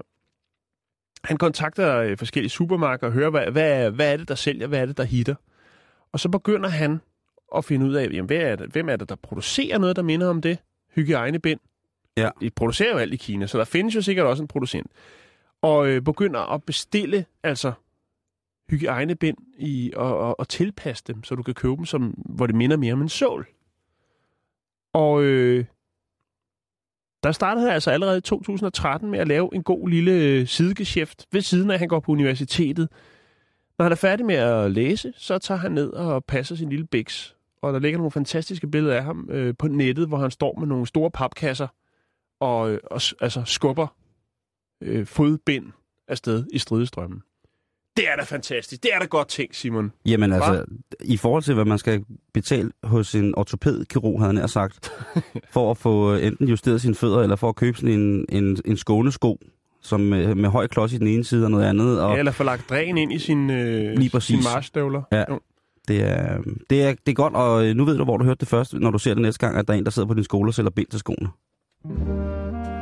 Han kontakter øh, forskellige supermarkeder og hører, hvad, hvad, er, hvad er det, der sælger, hvad er det, der hitter. Og så begynder han at finde ud af, jamen, hvad er det, hvem er det, der producerer noget, der minder om det? Hygiejnebind. Ja. De producerer jo alt i Kina, så der findes jo sikkert også en producent. Og øh, begynder at bestille altså hygiejnebind i, og, og, og tilpasse dem, så du kan købe dem, som, hvor det minder mere om en sål. Og øh, der startede han altså allerede i 2013 med at lave en god lille øh, sidegeschæft ved siden af, at han går på universitetet. Når han er færdig med at læse, så tager han ned og passer sin lille biks. Og der ligger nogle fantastiske billeder af ham øh, på nettet, hvor han står med nogle store papkasser og, øh, og altså skubber øh, fodbind afsted i stridestrømmen. Det er da fantastisk. Det er da godt tænkt, Simon. Jamen altså, i forhold til, hvad man skal betale hos en ortopædkirurg, havde han sagt, for at få øh, enten justeret sine fødder, eller for at købe sådan en, en, en skånesko, som med, med høj klods i den ene side og noget andet. Og Ja, eller få lagt dræn ind i sin, øh, Lige præcis. sin marchstøvler. Ja. Jo. det, er, det, er, det er godt, og øh, nu ved du, hvor du hørte det først, når du ser det næste gang, at der er en, der sidder på din skole og sælger bind til skoene.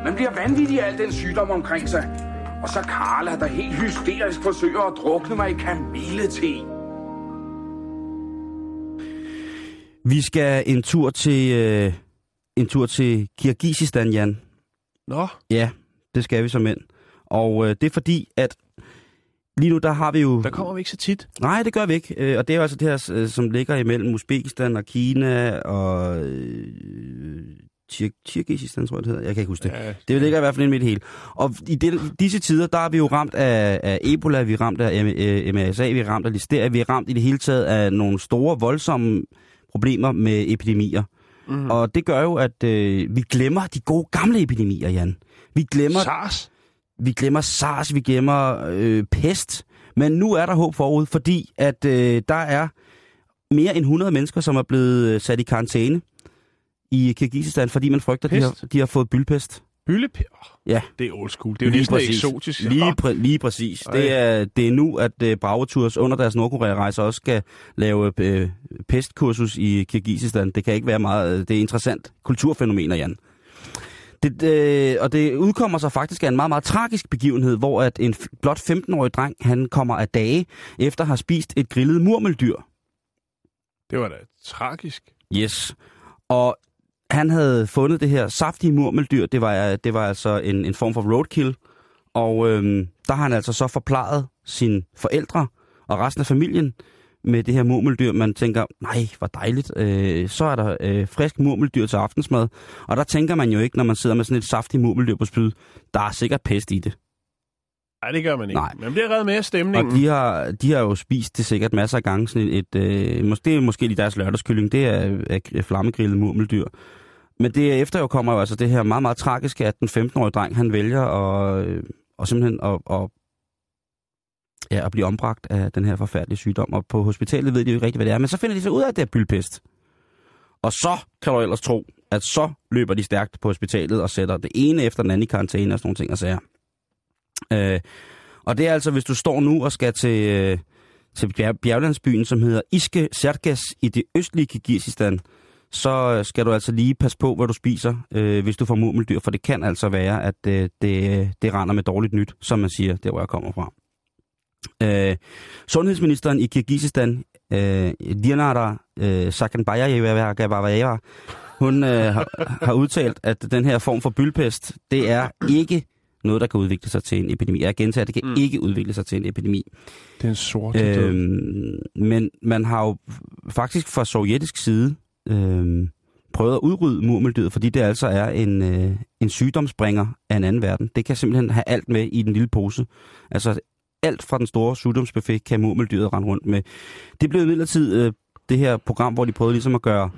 Man bliver vanvittig af al den sygdom omkring sig. Og så Karla, der helt hysterisk forsøger at drukne mig i kamillete. Vi skal en tur til, øh, en tur til Kirgisistan, Jan. Nå, Ja, det skal vi som mænd. Og øh, det er fordi, at lige nu der har vi jo... der kommer vi ikke så tit. Nej, det gør vi ikke. Øh, Og det er jo altså det her, øh, som ligger imellem Uzbekistan og Kina og øh, Kirgisistan, tror jeg det hedder. Jeg kan ikke huske det. Ja, Det ligger i hvert fald inde midt i det hele. Og i det, disse tider, der er vi jo ramt af, af Ebola, vi er ramt af M- øh, MRSA, vi er ramt af listeria, vi er ramt i det hele taget af nogle store, voldsomme problemer med epidemier. Mm. Og det gør jo, at øh, vi glemmer de gode gamle epidemier, Jan. Vi glemmer, SARS. vi glemmer SARS, vi glemmer øh, pest. Men nu er der håb forud, fordi at øh, der er mere end 100 mennesker, som er blevet øh, sat i karantæne i Kirgisistan, fordi man frygter, at de har, de har fået bylpest. Byllepæ. Oh, Ja. det er old school. Det er jo Lige næsten præcis. eksotisk. Lige, præ- lige præcis. Ej. Det er, det er nu, at uh, under deres Nordkorea-rejse også skal lave uh, pestkursus i Kirgisistan. Det kan ikke være meget... øh, Det er interessant kulturfænomener, Jan. Det, øh, og det udkommer så faktisk af en meget, meget tragisk begivenhed, hvor at en blot 15-årig dreng, han kommer af dage efter at have spist et grillet murmeldyr. Det var da tragisk. Yes. Og han havde fundet det her saftige murmeldyr. Det var, det var altså en, en form for roadkill. Og øhm, der har han altså så forplejet sine forældre og resten af familien med det her murmeldyr. Man tænker, nej, hvor dejligt. Øh, så er der øh, frisk murmeldyr til aftensmad. Og der tænker man jo ikke, når man sidder med sådan et saftigt murmeldyr på spyd, der er sikkert pest i det. Nej, det gør man ikke. Nej. Man bliver reddet med af Og stemningen. de har, de har jo spist det sikkert masser af gange. Sådan et, et, øh, måske, det er måske lige deres lørdagskylling, det er, er flammegrillet murmeldyr. Men det efter jo kommer jo altså det her meget, meget tragiske, at den 15-årige dreng, han vælger at, øh, og simpelthen at, at, ja, at blive ombragt af den her forfærdelige sygdom. Og på hospitalet ved de jo ikke rigtigt, hvad det er. Men så finder de så ud af, at det er byldpest. Og så kan du ellers tro, at så løber de stærkt på hospitalet og sætter det ene efter den anden i karantæne og sådan nogle ting og sager. Øh, og det er altså, hvis du står nu og skal til, øh, til bjerg, bjerglandsbyen, som hedder Iske Sergas i det østlige Kirgisistan, så øh, skal du altså lige passe på, hvad du spiser, øh, hvis du får murmeldyr, for det kan altså være, at øh, det, det render med dårligt nyt, som man siger, der hvor jeg kommer fra. Øh, sundhedsministeren i Kirgisistan, øh, Dianara øh, Sakanbayeva, hun øh, har, har udtalt, at den her form for byldpest, det er ikke noget, der kan udvikle sig til en epidemi. Jeg gentager, det kan Mm. ikke udvikle sig til en epidemi. Det er en sort død. Øhm, men man har jo faktisk fra sovjetisk side øhm, prøvet at udrydde murmeldyret, fordi det altså er en, øh, en sygdomsbringer af en anden verden. Det kan simpelthen have alt med i den lille pose. Altså alt fra den store sygdomsbuffet kan murmeldyret rende rundt med. Det blev imidlertid øh, det her program, hvor de prøvede ligesom at gøre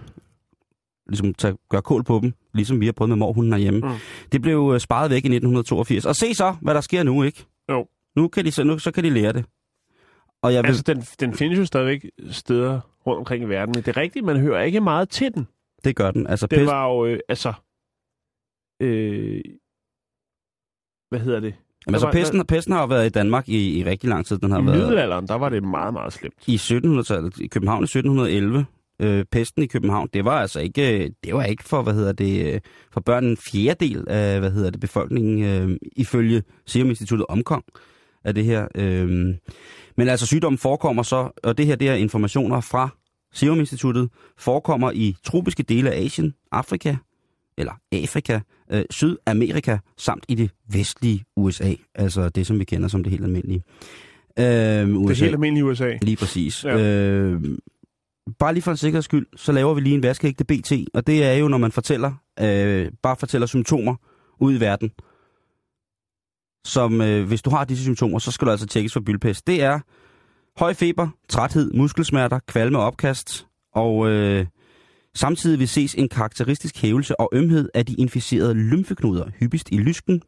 ligesom tage, gøre kål på dem, ligesom vi har prøvet med morhunden herhjemme. Mm. Det blev øh, sparet væk i 1982. Og se så, hvad der sker nu, ikke? Jo. Nu kan de, så, nu, så kan de lære det. Og jeg vil, Altså, den, den findes jo stadigvæk steder rundt omkring i verden, men det er rigtigt, man hører ikke meget til den. det gør den. Altså, Det pest, var jo, øh, altså... Øh, hvad hedder det? Jamen, altså, var- pesten, pesten har jo været i Danmark i, i rigtig lang tid. Den har I været middelalderen, der var det meget, meget slemt. i 1700-tallet, i København i 1711. Øh, pesten i København, det var altså ikke, det var ikke for, hvad hedder det, øh, for børn en fjerdedel af, hvad hedder det, befolkningen, øh, ifølge Serum Instituttet omkom af det her. Øh. Men altså sygdommen forekommer så, og det her, det er informationer fra Serum Instituttet, forekommer i tropiske dele af Asien, Afrika, eller Afrika, øh, Sydamerika, samt i det vestlige USA, altså det, som vi kender som det helt almindelige. Øh, Det USA. er helt almindeligt i USA. Lige præcis. Ja. Øh, bare lige for en sikkerheds skyld, så laver vi lige en vaskeægte BT, og det er jo, når man fortæller, øh, bare fortæller symptomer ud i verden. Som, øh, hvis du har disse symptomer, så skal du altså tjekkes for byldpest. Det er høj feber, træthed, muskelsmerter, kvalme og opkast, og øh, samtidig vil ses en karakteristisk hævelse og ømhed af de inficerede lymfeknuder, hyppigst i lysken,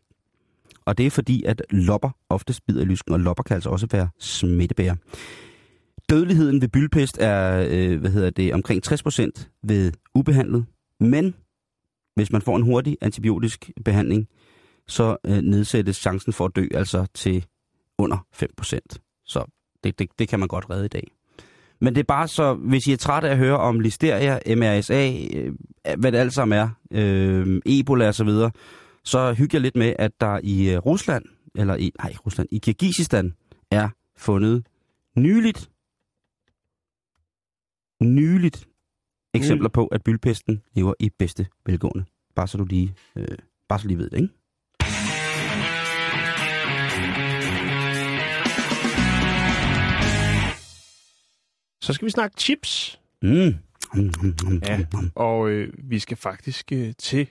og det er fordi, at lopper ofte bider i lysken, og lopper kan altså også være smittebærer. Dødeligheden ved byldpest er øh, hvad hedder det, omkring 60% ved ubehandlet, men hvis man får en hurtig antibiotisk behandling, så øh, nedsættes chancen for at dø altså til under 5%. Så det, det, det kan man godt redde i dag. Men det er bare så, hvis I er trætte af at høre om listeria, MRSA, øh, hvad det alt sammen er, øh, Ebola og så videre, så hygger jeg lidt med, at der i øh, Rusland, eller i, nej, Rusland, i Kirgisistan, er fundet nyligt, nyligt eksempler på, at byldpesten lever i bedste velgående. Bare så du lige, øh, bare så du lige ved det, ikke? Så skal vi snakke chips. Mm. Mm, mm, mm, Ja. mm, mm. Og øh, vi skal faktisk øh, til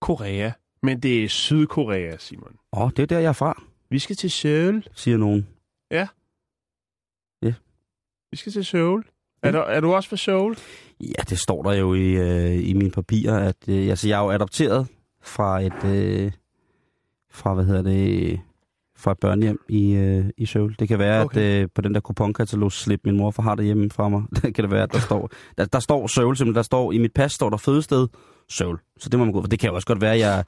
Korea. Men det er Sydkorea, Simon. Åh, det er der, jeg er fra, Vi skal til Seoul. siger nogen. Vi skal til Seoul. Er, der, er du også fra Seoul? Ja, det står der jo i, øh, i mine papirer, at øh, altså, jeg er jo adopteret fra et, øh, fra, hvad hedder det, fra et børnehjem i, øh, i Seoul. Det kan være, okay. At øh, på den der kuponkatalog slip min mor for har derhjemme fra mig, det kan det være, at der står, der, der står Seoul simpelthen, der står, i mit pas står der fødested Seoul. Så det må man gå for. Det kan jo også godt være, at jeg,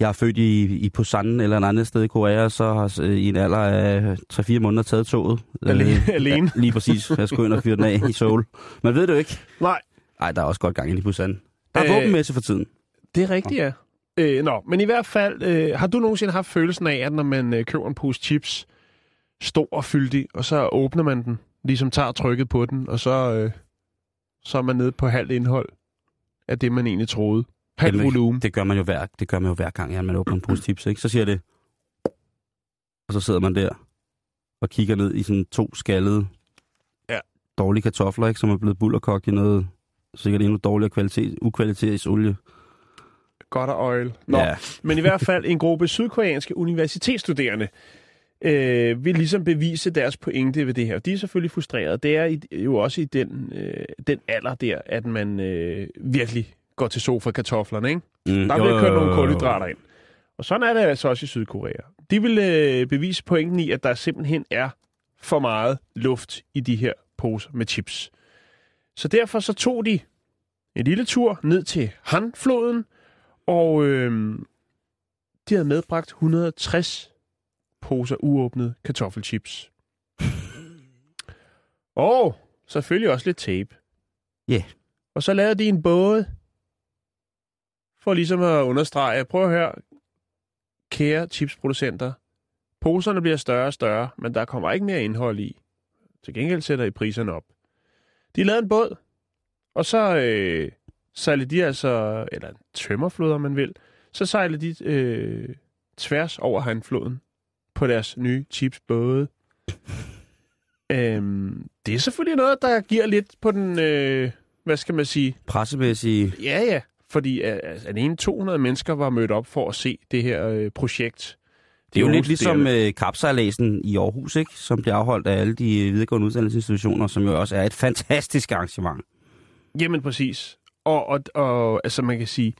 jeg er født i, i Busan eller et andet sted i Korea, og så har øh, i en alder af 3-4 måneder taget toget. Alene- alene. Ja, lige præcis. Jeg skulle ind og fyre den af i Seoul. Man ved det jo ikke. Nej. Nej, der er også godt gang i Busan. Der er Øh, øh, våbenmesse for tiden. Det er rigtigt, ja. Øh, nå, men i hvert fald, øh, har du nogensinde haft følelsen af, at når man øh, køber en pose chips, stor og fyldig, og så åbner man den, ligesom tager trykket på den, og så, øh, så er man nede på halvt indhold af det, man egentlig troede. Halv Jamen, volumen. Det gør man jo hver, det gør man jo hver gang, ja, man åbner en pose chips, ikke? Så siger det, og så sidder man der og kigger ned i sådan to skaldede, Ja. dårlige kartofler, ikke? Som er blevet bullerkogt i noget sikkert endnu dårligere kvalitet, ukvalitetsolie. Godt og oil. Nå, Ja. men i hvert fald en gruppe sydkoreanske universitetsstuderende øh, vil ligesom bevise deres pointe ved det her. De er selvfølgelig frustrerede. Det er i, jo også i den, øh, den alder der, at man øh, virkelig går til sofa-kartoflerne, ikke? Mm, Der bliver jo, kørt nogle kulhydrater ind. Og sådan er det altså også i Sydkorea. De vil øh, bevise pointen i, at der simpelthen er for meget luft i de her poser med chips. Så derfor så tog de en lille tur ned til Han-floden, og øh, de havde medbragt 160 poser uåbnede kartoffelchips. og selvfølgelig også lidt tape. Ja. Og så lavede de en båd, for ligesom at understrege, prøv at høre, kære chipsproducenter, poserne bliver større og større, men der kommer ikke mere indhold i. Til gengæld sætter I priserne op. De lavede en båd, og så øh, sejlede de altså, eller en tømmerflod, om man vil, så sejlede de øh, tværs over Hanfloden på deres nye chipsbåde. øhm, det er selvfølgelig noget, der giver lidt på den, øh, hvad skal man sige, Pressemæssige... Ja, ja. Fordi øh, altså, alene 200 mennesker var mødt op for at se det her øh, projekt. Det er jo lidt ligesom øh, kapsejladsen i Aarhus, ikke? som bliver afholdt af alle de øh, videregående uddannelsesinstitutioner, som jo også er et fantastisk arrangement. Jamen, præcis. Og, og, og altså, man kan sige,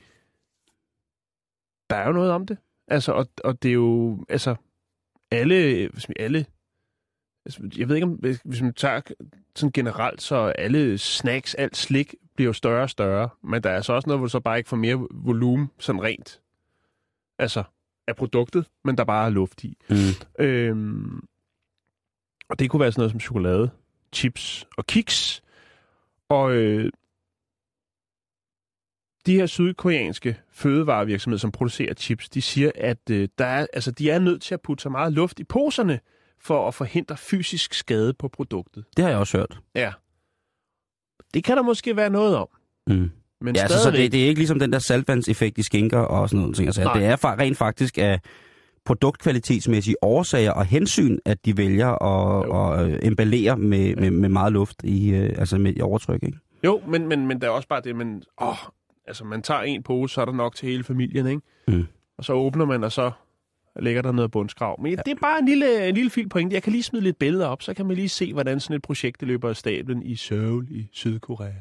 der er jo noget om det. Altså, og, og det er jo, altså, alle, alle, altså, jeg ved ikke om, hvis hvis man tager sådan generelt, så alle snacks, alt slik bliver jo større og større, men der er så også noget, hvor du så bare ikke får mere volumen, sådan rent, altså, af produktet, men der bare er luft i. Mm. Øhm, og det kunne være sådan noget som chokolade, chips og kiks. Og øh, de her sydkoreanske fødevarevirksomheder, som producerer chips, de siger, at øh, der er, altså, de er nødt til at putte så meget luft i poserne, for at forhindre fysisk skade på produktet. Det har jeg også hørt. Ja. Det kan der måske være noget om. Mm. Men Ja, altså, så stadigvæk, det, det er ikke ligesom den der saltvandseffekt i skinker og sådan noget. Ting. Altså, det er rent faktisk af produktkvalitetsmæssige årsager og hensyn, at de vælger at, Jo. at øh, emballere med, med, med meget luft i, øh, altså med i overtryk. Ikke? Jo, men, men, men der er også bare det, man, åh, altså man tager en pose, så er der nok til hele familien, ikke? Mm. Og så åbner man, og så ligger der noget bundskrav. Men ja. det er bare en lille, en lille fil pointe. Jeg kan lige smide lidt billeder op, så kan man lige se, hvordan sådan et projekt løber af stablen i Seoul i Sydkorea.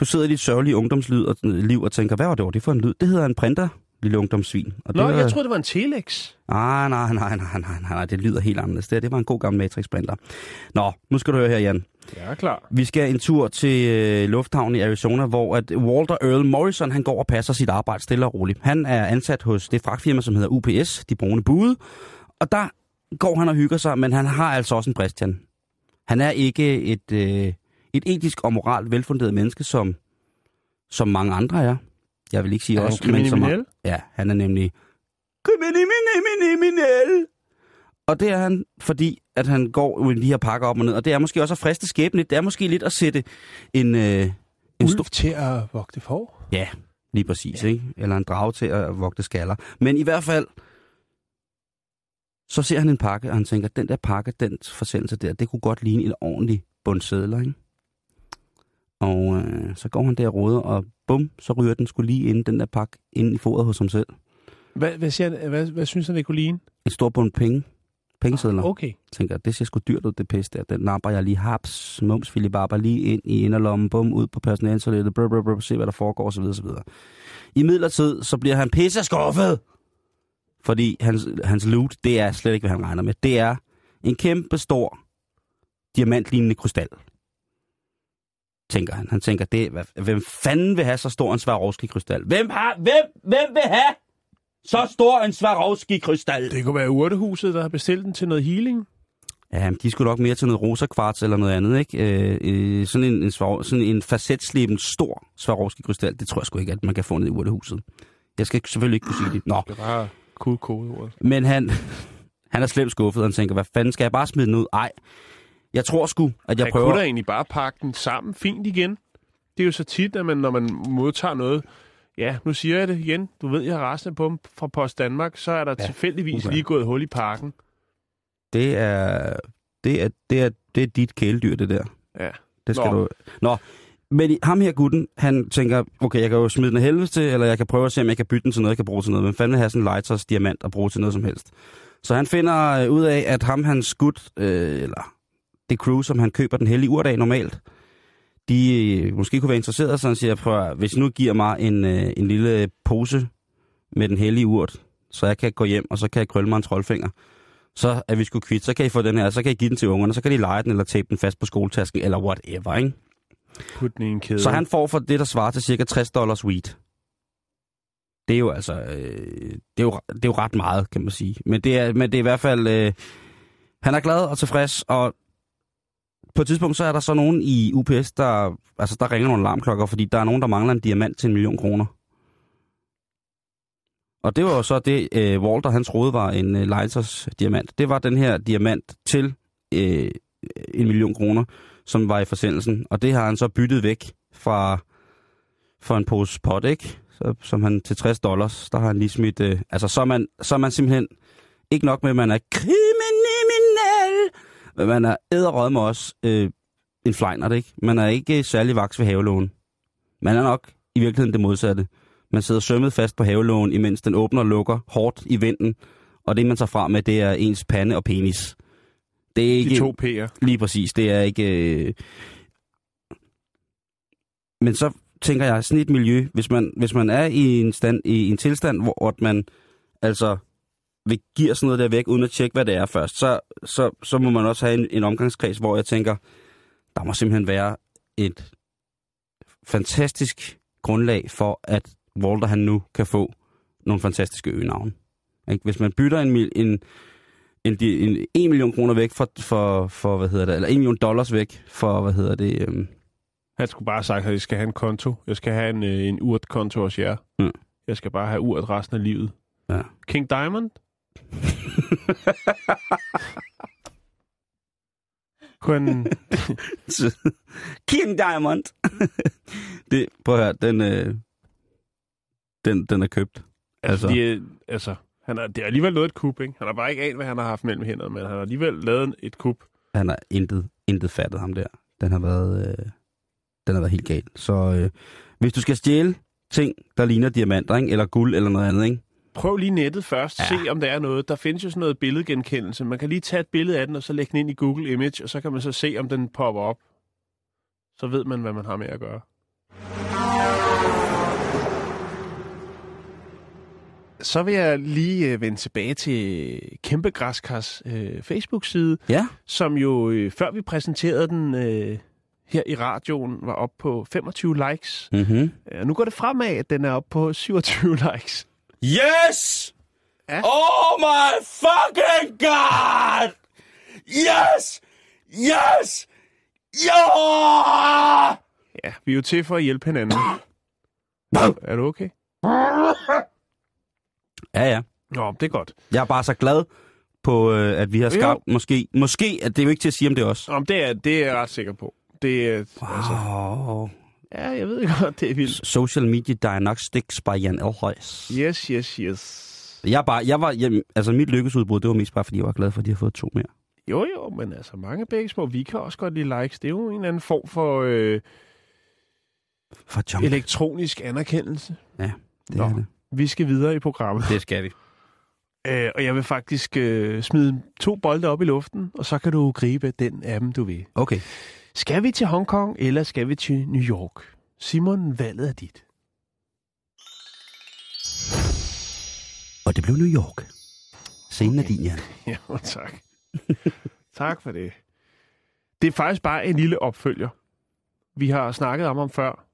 Du sidder i dit sørgelige ungdomsliv og, liv og tænker, hvad var det, var det for en lyd? Det hedder en printer, lille ungdomssvin. Og Nå, det jeg troede, det var en telex. Ah, nej, nej, nej, nej, nej, det lyder helt anderledes. Det, det var en god gammel Matrix-printer. Nå, nu skal du høre her, Jan. Ja, klar. Vi skal en tur til øh, lufthavnen i Arizona, hvor at Walter Earl Morrison han går og passer sit arbejde stille og roligt. Han er ansat hos det fragtfirma, som hedder UPS, de brune bude. Og der går han og hygger sig, men han har altså også en brist, Jan. Han er ikke et, øh, et etisk og moralt velfunderet menneske, som, som mange andre er. Jeg vil ikke sige Er han også, men som... kriminel? Ja, han er nemlig kriminel. Og det er han, fordi at han går med de her pakker op og ned. Og det er måske også at friste skæbne. lidt. Det er måske lidt at sætte en... Øh, en stor... til at vogte for. Ja, lige præcis, ja. ikke? Eller en drage til at vogte skaller. Men i hvert fald, så ser han en pakke, og han tænker, den der pakke, den forsendelse der, det kunne godt ligne en ordentlig bundsedler, ikke? Og øh, så går han der og råder, og bum, så ryger den skulle lige ind, den der pakke, ind i foret hos ham selv. Hvad, hvad, siger han, hvad, hvad synes han, det kunne ligne? En stor bund penge, pengesedler. Okay. Jeg tænker, det ser sgu dyrt ud, det pis der. Den napper jeg lige haps, mums, filibarber lige ind i inderlommen, bum, ud på personaltoilettet, brr, brr, brr, se hvad der foregår, osv. osv. I midlertid, så bliver han pisse skuffet. Fordi hans, hans loot, det er slet ikke, hvad han regner med. Det er en kæmpe stor diamantlignende krystal. Tænker han. Han tænker, det, hvad, hvem fanden vil have så stor en Swarovski-krystal? Hvem, har, hvem, hvem vil have så stor en Swarovski-krystal? Det kunne være urtehuset, der har bestilt den til noget healing. Ja, de skulle nok mere til noget rosa kvarts eller noget andet, ikke? Øh, øh, sådan en, en, sådan en facetsliben stor Swarovski krystal, det tror jeg sgu ikke, at man kan få ned i urtehuset. Jeg skal selvfølgelig ikke kunne sige det. Nå, Det var kode kodeordet. men han, han er slemt skuffet, og han tænker, hvad fanden skal jeg bare smide den ud? Ej, jeg tror sgu, at jeg Jeg prøver... kunne da egentlig bare pakke den sammen fint igen. Det er jo så tit, at man, når man modtager noget, ja, nu siger jeg det igen, du ved, jeg har resten på dem fra Post Danmark, så er der ja. Tilfældigvis uha. lige gået hul i parken. Det er, det er, det er, det er dit kæledyr, det der. Ja. Det skal Nå. Du... Nå, men ham her gutten, han tænker, okay, jeg kan jo smide den af helvede til, eller jeg kan prøve at se, om jeg kan bytte den til noget, jeg kan bruge til noget. Men fanden vil have sådan en Lighters diamant og bruge til noget som helst. Så han finder øh, ud af, at ham, han skudt, øh, eller det crew, som han køber den hellige urdag normalt, de øh, måske kunne være interesserede, så han siger, prøv, hvis nu giver mig en, øh, en lille pose med den hellige urt, så jeg kan gå hjem, og så kan jeg krølle mig en troldfinger, så er vi sgu kvitt, så kan I få den her, så kan I give den til ungerne, så kan de lege den, eller tape den fast på skoletasken, eller whatever, ikke? Put den i en kæde. Så han får for det, der svarer til cirka 60 dollars weed. Det er jo altså, øh, det, er jo, det er jo ret meget, kan man sige. Men det er, men det er i hvert fald, øh, han er glad og tilfreds, og på et tidspunkt så er der så nogen i UPS, der, altså der ringer nogle alarmklokker, fordi der er nogen, der mangler en diamant til en million kroner. Og det var jo så det, øh, Walter han troede var en øh, Leiters diamant. Det var den her diamant til øh, en million kroner, som var i forsendelsen. Og det har han så byttet væk fra, for en pose pot, ikke? Så, som han til 60 dollars, der har han lige smidt... Øh, altså, så er, man, så er man simpelthen ikke nok med, at man er kriminel, men man er æderrød med også øh, en flejner, ikke? Man er ikke særlig vaks ved havelågen. Man er nok i virkeligheden det modsatte. Man sidder sømmet fast på havelågen, imens den åbner og lukker hårdt i vinden, og det, man tager fra med, det er ens pande og penis. Det er ikke... De to P'er. Lige præcis, det er ikke... Øh... Men så tænker jeg, sådan et miljø, hvis man, hvis man er i en, stand, i en tilstand, hvor at man altså vil give sådan noget der væk, uden at tjekke, hvad det er først, så, så, så må man også have en, en omgangskreds, hvor jeg tænker, der må simpelthen være et fantastisk grundlag for, at Walter han nu kan få nogle fantastiske øgenavne. Hvis man bytter en, en, en, en 1 million kroner væk for, for, for, hvad hedder det, eller 1 million dollars væk for, hvad hedder det, øhm, Han skulle bare have sagt, at jeg skal have en konto. Jeg skal have en, øh, en urt-konto hos jer. Mm. Jeg skal bare have urt resten af livet. Ja. King Diamond? Han... King Diamond. det, prøv at høre, den, øh, den, den er købt. Altså, Altså. de, er- altså han har, det er alligevel noget et kup, ikke? Han har bare ikke anet, hvad han har haft mellem hænderne, men han har alligevel lavet et kup. Han har intet, intet fattet ham der. Den har været, øh, den har været helt gal. Så øh, hvis du skal stjæle ting, der ligner diamanter, ikke? eller guld eller noget andet, ikke? Prøv lige nettet først, Ja. se om der er noget. Der findes jo sådan noget billedgenkendelse. Man kan lige tage et billede af den, og så lægge den ind i Google Image, og så kan man så se, om den popper op. Så ved man, hvad man har med at gøre. Så vil jeg lige øh, vende tilbage til Kæmpe Græskars øh, Facebook-side, Ja. som jo, øh, før vi præsenterede den øh, her i radioen, var op på 25 likes. Mm-hmm. Ja, nu går det fremad, at den er op på 27 likes. Yes! Ja. Oh my fucking god! Yes! Yes! Ja! Ja, vi er jo til for at hjælpe hinanden. er du okay? Ja, ja. Nå, det er godt. Jeg er bare så glad på, øh, at vi har Jo. skabt, måske, måske, at det er jo ikke til at sige, om det. Nå, men det, er, det er jeg ret sikker på. Det er, altså, Wow. Ja, jeg ved godt, det er vildt. Social Media Diagnostics by Jan Elhøjs. Yes, yes, yes. Jeg, er bare, jeg var, jeg, altså mit lykkesudbrud, det var mest bare, fordi jeg var glad for, at de har fået to mere. Jo, jo, men altså mange begge små, vi kan også godt lide likes. Det er jo en eller anden form for øh, For junk. elektronisk anerkendelse. det Nå. er det. Vi skal videre i programmet. Det skal vi. Øh, og jeg vil faktisk øh, smide to bolde op i luften, og så kan du gribe den af dem, du vil. Okay. Skal vi til Hongkong, eller skal vi til New York? Simon, valget er dit. Og det blev New York. Scenen okay. er din, Jan. Ja, tak. tak for det. Det er faktisk bare en lille opfølger. Vi har snakket om ham før.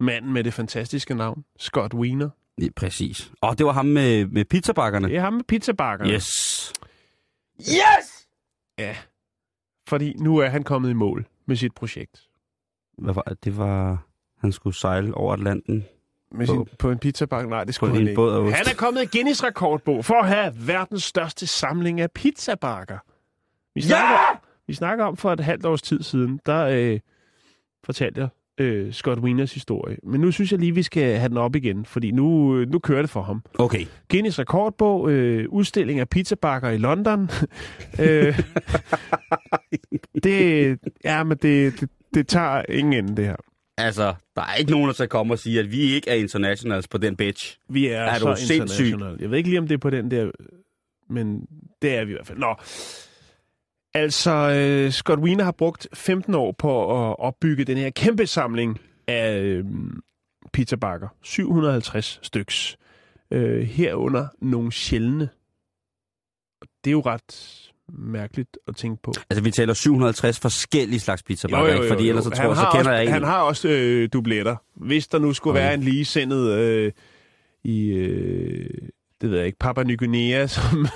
Manden med det fantastiske navn, Scott Wiener. Ja, præcis. Og det var ham med, med pizzabakkerne. Det er ham med pizzabakkerne. Yes. Yes! Ja. Fordi nu er han kommet i mål med sit projekt. Hvad var det? Var... Han skulle sejle over Atlanten Med På- sin, på en pizzabakke? Nej, det på skulle han ikke. båd. Han er kommet i Guinness rekordbog for at have verdens største samling af pizzabakker. Vi snakker, ja! vi snakker om for et halvt års tid siden, der øh, fortalte jeg øh, Scott Wieners historie. Men nu synes jeg lige, vi skal have den op igen, fordi nu, øh, nu kører det for ham. Okay. Guinness rekordbog, øh, udstilling af pizzabakker i London. øh, det, ja, men det, det, det tager ingen ende, det her. Altså, der er ikke nogen, der skal komme og sige, at vi ikke er internationals på den bitch. Vi er, Er så du international. Jeg ved ikke lige, om det er på den der, men det er vi i hvert fald. Nå, altså øh, Scott Wiener har brugt 15 år på at opbygge den her kæmpe samling af øh, pizzabakker. 750 styks. Øh, herunder nogle sjældne. Det er jo ret mærkeligt at tænke på. Altså, vi taler 750 forskellige slags pizzabakker, ikke? Fordi ellers så tror jeg, så kender også, jeg en. Han har også øh, dubletter. Hvis der nu skulle Okay. være en ligesindet øh, i, øh, det ved jeg ikke, Papua Ny Guinea, som...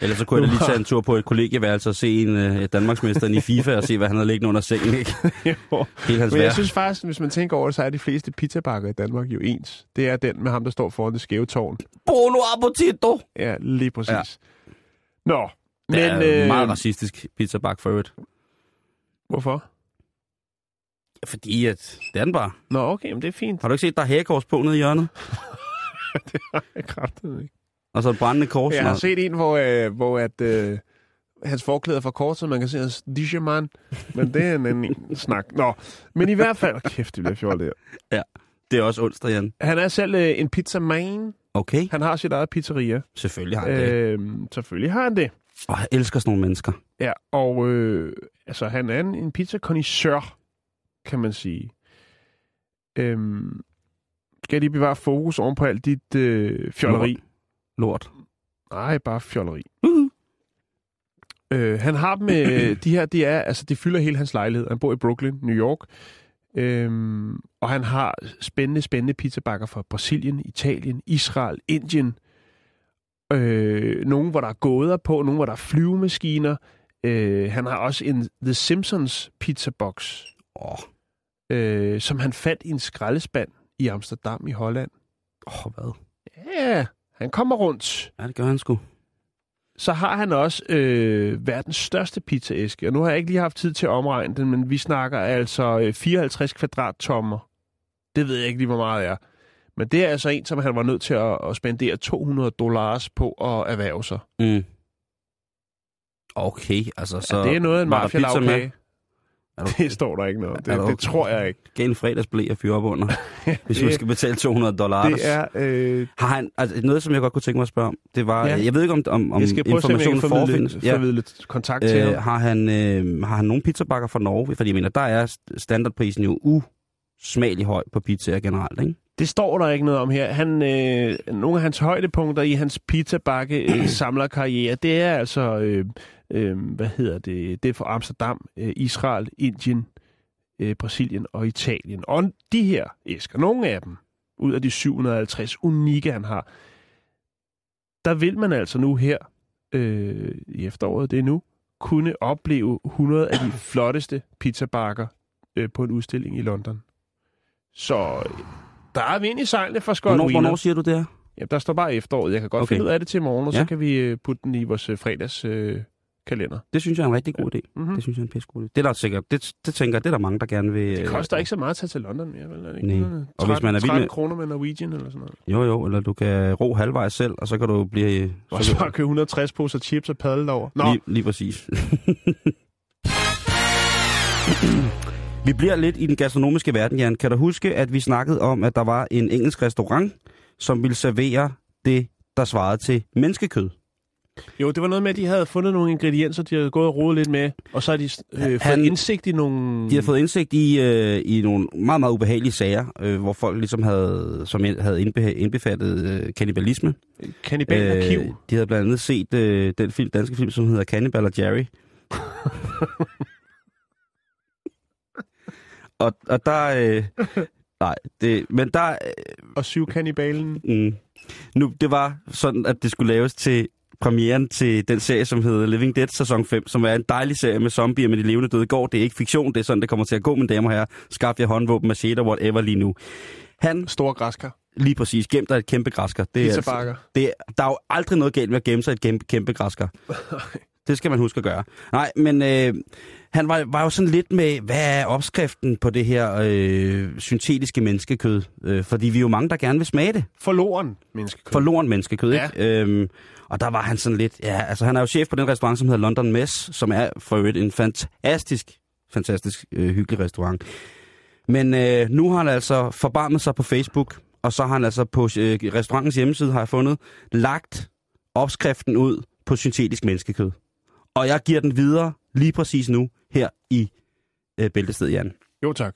Ellers så kunne jeg da lige tage en tur på et kollegieværelse og se en uh, Danmarksmesteren i FIFA og se, hvad han havde liggende under sengen, ikke? jo. Helt hans Men jeg værd. synes faktisk, hvis man tænker over det, så er de fleste pizzabakker i Danmark jo ens. Det er den med ham, der står foran det skæve tårn. Bono appetito! Ja, lige præcis. Ja. Nå, Det men er øh, meget racistisk pizzabak for øvrigt. hvorfor? Fordi at, det er den bare. Nå, okay, men det er fint. Har du ikke set, der er hagekors på nede i hjørnet? Jeg kræftede ikke. Og så et brændende kors. Jeg har Nå, set en, hvor, øh, hvor at, øh, hans forklæde er for kort, så man kan se hans Digerman. Men det er en anden snak. Nå, men i hvert fald... Kæft, det bliver fjollet der. Det er også onsdag, Jan. Han er selv øh, en pizzaman. Okay, Han har sit eget pizzeria. selvfølgelig har han det. Øh, selvfølgelig har han det. Og jeg elsker sådan nogle mennesker. Ja, og øh, altså, han er en, en pizza kan man sige. Øhm, skal jeg lige bevare fokus oven på alt dit øh, fjolleri? Lort. Nej, bare fjolleri. Uh-huh. Øh, han har dem, øh, de her, de er, altså, de fylder hele hans lejlighed. Han bor i Brooklyn, New York. Øhm, og han har spændende, spændende pizzabakker fra Brasilien, Italien, Israel, Indien. Øh, nogle, hvor der er gåder på, nogle, hvor der er flyvemaskiner. Øh, han har også en The Simpsons pizza box, Åh, øh, som han fandt i en skraldespand i Amsterdam i Holland. oh, hvad? Ja, han kommer rundt. Ja, det gør han sgu. Så har han også øh, verdens største pizzaæske, og nu har jeg ikke lige haft tid til at omregne den, men vi snakker altså øh, 54 kvadrattommer. Det ved jeg ikke lige, hvor meget er. Men det er altså en, som han var nødt til at, at spendere 200 dollars på at erhverve sig. Mm. Okay, altså så... Så det er noget af en var der pizza med? mafia-lavkage. Er du- Det står der ikke noget. Det, Er det tror jeg ikke. Gav en fredagsblæ at fyre op under, hvis det- man skal betale 200 dollars. Det er... Øh, Har han, altså noget, som jeg godt kunne tænke mig at spørge om, det var, Ja. ja. jeg ved ikke, om, om, om jeg skal prøve at se, informationen formidle. Ja. kontakt til Øh, ham. har, han, øh, har han nogle pizzabakker fra Norge? Fordi jeg mener, der er st- standardprisen jo usmagelig høj på pizzaer generelt, ikke? Det står der ikke noget om her. Han, øh, nogle af hans højdepunkter i hans pizzabakke øh, samlerkarriere, det er altså, øh, øh, hvad hedder det, det er for Amsterdam, øh, Israel, Indien, øh, Brasilien og Italien. Og de her æsker, nogle af dem, ud af de 750 unikke, han har, der vil man altså nu her, øh, i efteråret, det er nu, kunne opleve 100 af de flotteste pizzabakker øh, på en udstilling i London. Så øh, der er vind i sejlene for Scott Hvornår, hvornår siger du det her? Ja, der står bare efteråret. Jeg kan godt Okay. finde ud af det til morgen, og ja. Ja. så kan vi øh, putte den i vores øh, fredags øh, kalender. Det synes jeg er en rigtig god idé. Mm-hmm. Det synes jeg er en pisse god idé. Det er der sikkert, det, det tænker jeg, det er der mange, der gerne vil... Det koster ikke så meget at tage til London mere, vel? Ikke? Nej. Noget? Og hvis man er vild 13 med- kroner med Norwegian eller sådan noget. Jo, jo, eller du kan ro halvvejs selv, og så kan du blive... Og så bare købe 160 poser chips og padle over. Nå, Lige, lige præcis. vi bliver lidt i den gastronomiske verden, Jan. Kan du huske, at vi snakkede om, at der var en engelsk restaurant, som ville servere det, der svarede til menneskekød? Jo, det var noget med, at de havde fundet nogle ingredienser, de havde gået og rodet lidt med, og så har de øh, fået Han- indsigt i nogle... De har fået indsigt i, øh, i nogle meget, meget ubehagelige sager, øh, hvor folk ligesom havde, som havde indbe, indbefattet øh, kannibalisme. Kannibalarkiv. Øh, de havde blandt andet set øh, den film, danske film, som hedder Cannibal og Jerry. og, og der... Øh, nej, det, men der... og syv kannibalen. Mm, nu, det var sådan, at det skulle laves til premieren til den serie, som hedder Living Dead sæson 5, som er en dejlig serie med zombier med de levende døde går. Det er ikke fiktion, det er sådan, det kommer til at gå, mine damer og herrer. Skaff jer håndvåben, machete, whatever lige nu. Han, Store græskar. lige præcis, gemt dig et kæmpe græsker. Det er Pizzabakker. det, er- der er jo aldrig noget galt med at gemme sig et kæmpe, kæmpe græsker. Det skal man huske at gøre. Nej, men øh, han var, var jo sådan lidt med, hvad er opskriften på det her øh, syntetiske menneskekød? Øh, fordi vi er jo mange, der gerne vil smage det. Forloren menneskekød. Forloren menneskekød, Ja. ikke? Øhm, og der var han sådan lidt... Ja, altså han er jo chef på den restaurant, som hedder London Mess, som er for øvrigt en fantastisk, fantastisk øh, hyggelig restaurant. Men øh, nu har han altså forbarmet sig på Facebook, og så har han altså på øh, restaurantens hjemmeside, har jeg fundet, lagt opskriften ud på syntetisk menneskekød. Og jeg giver den videre lige præcis nu her i øh, Bæltested, Jan. Jo, tak.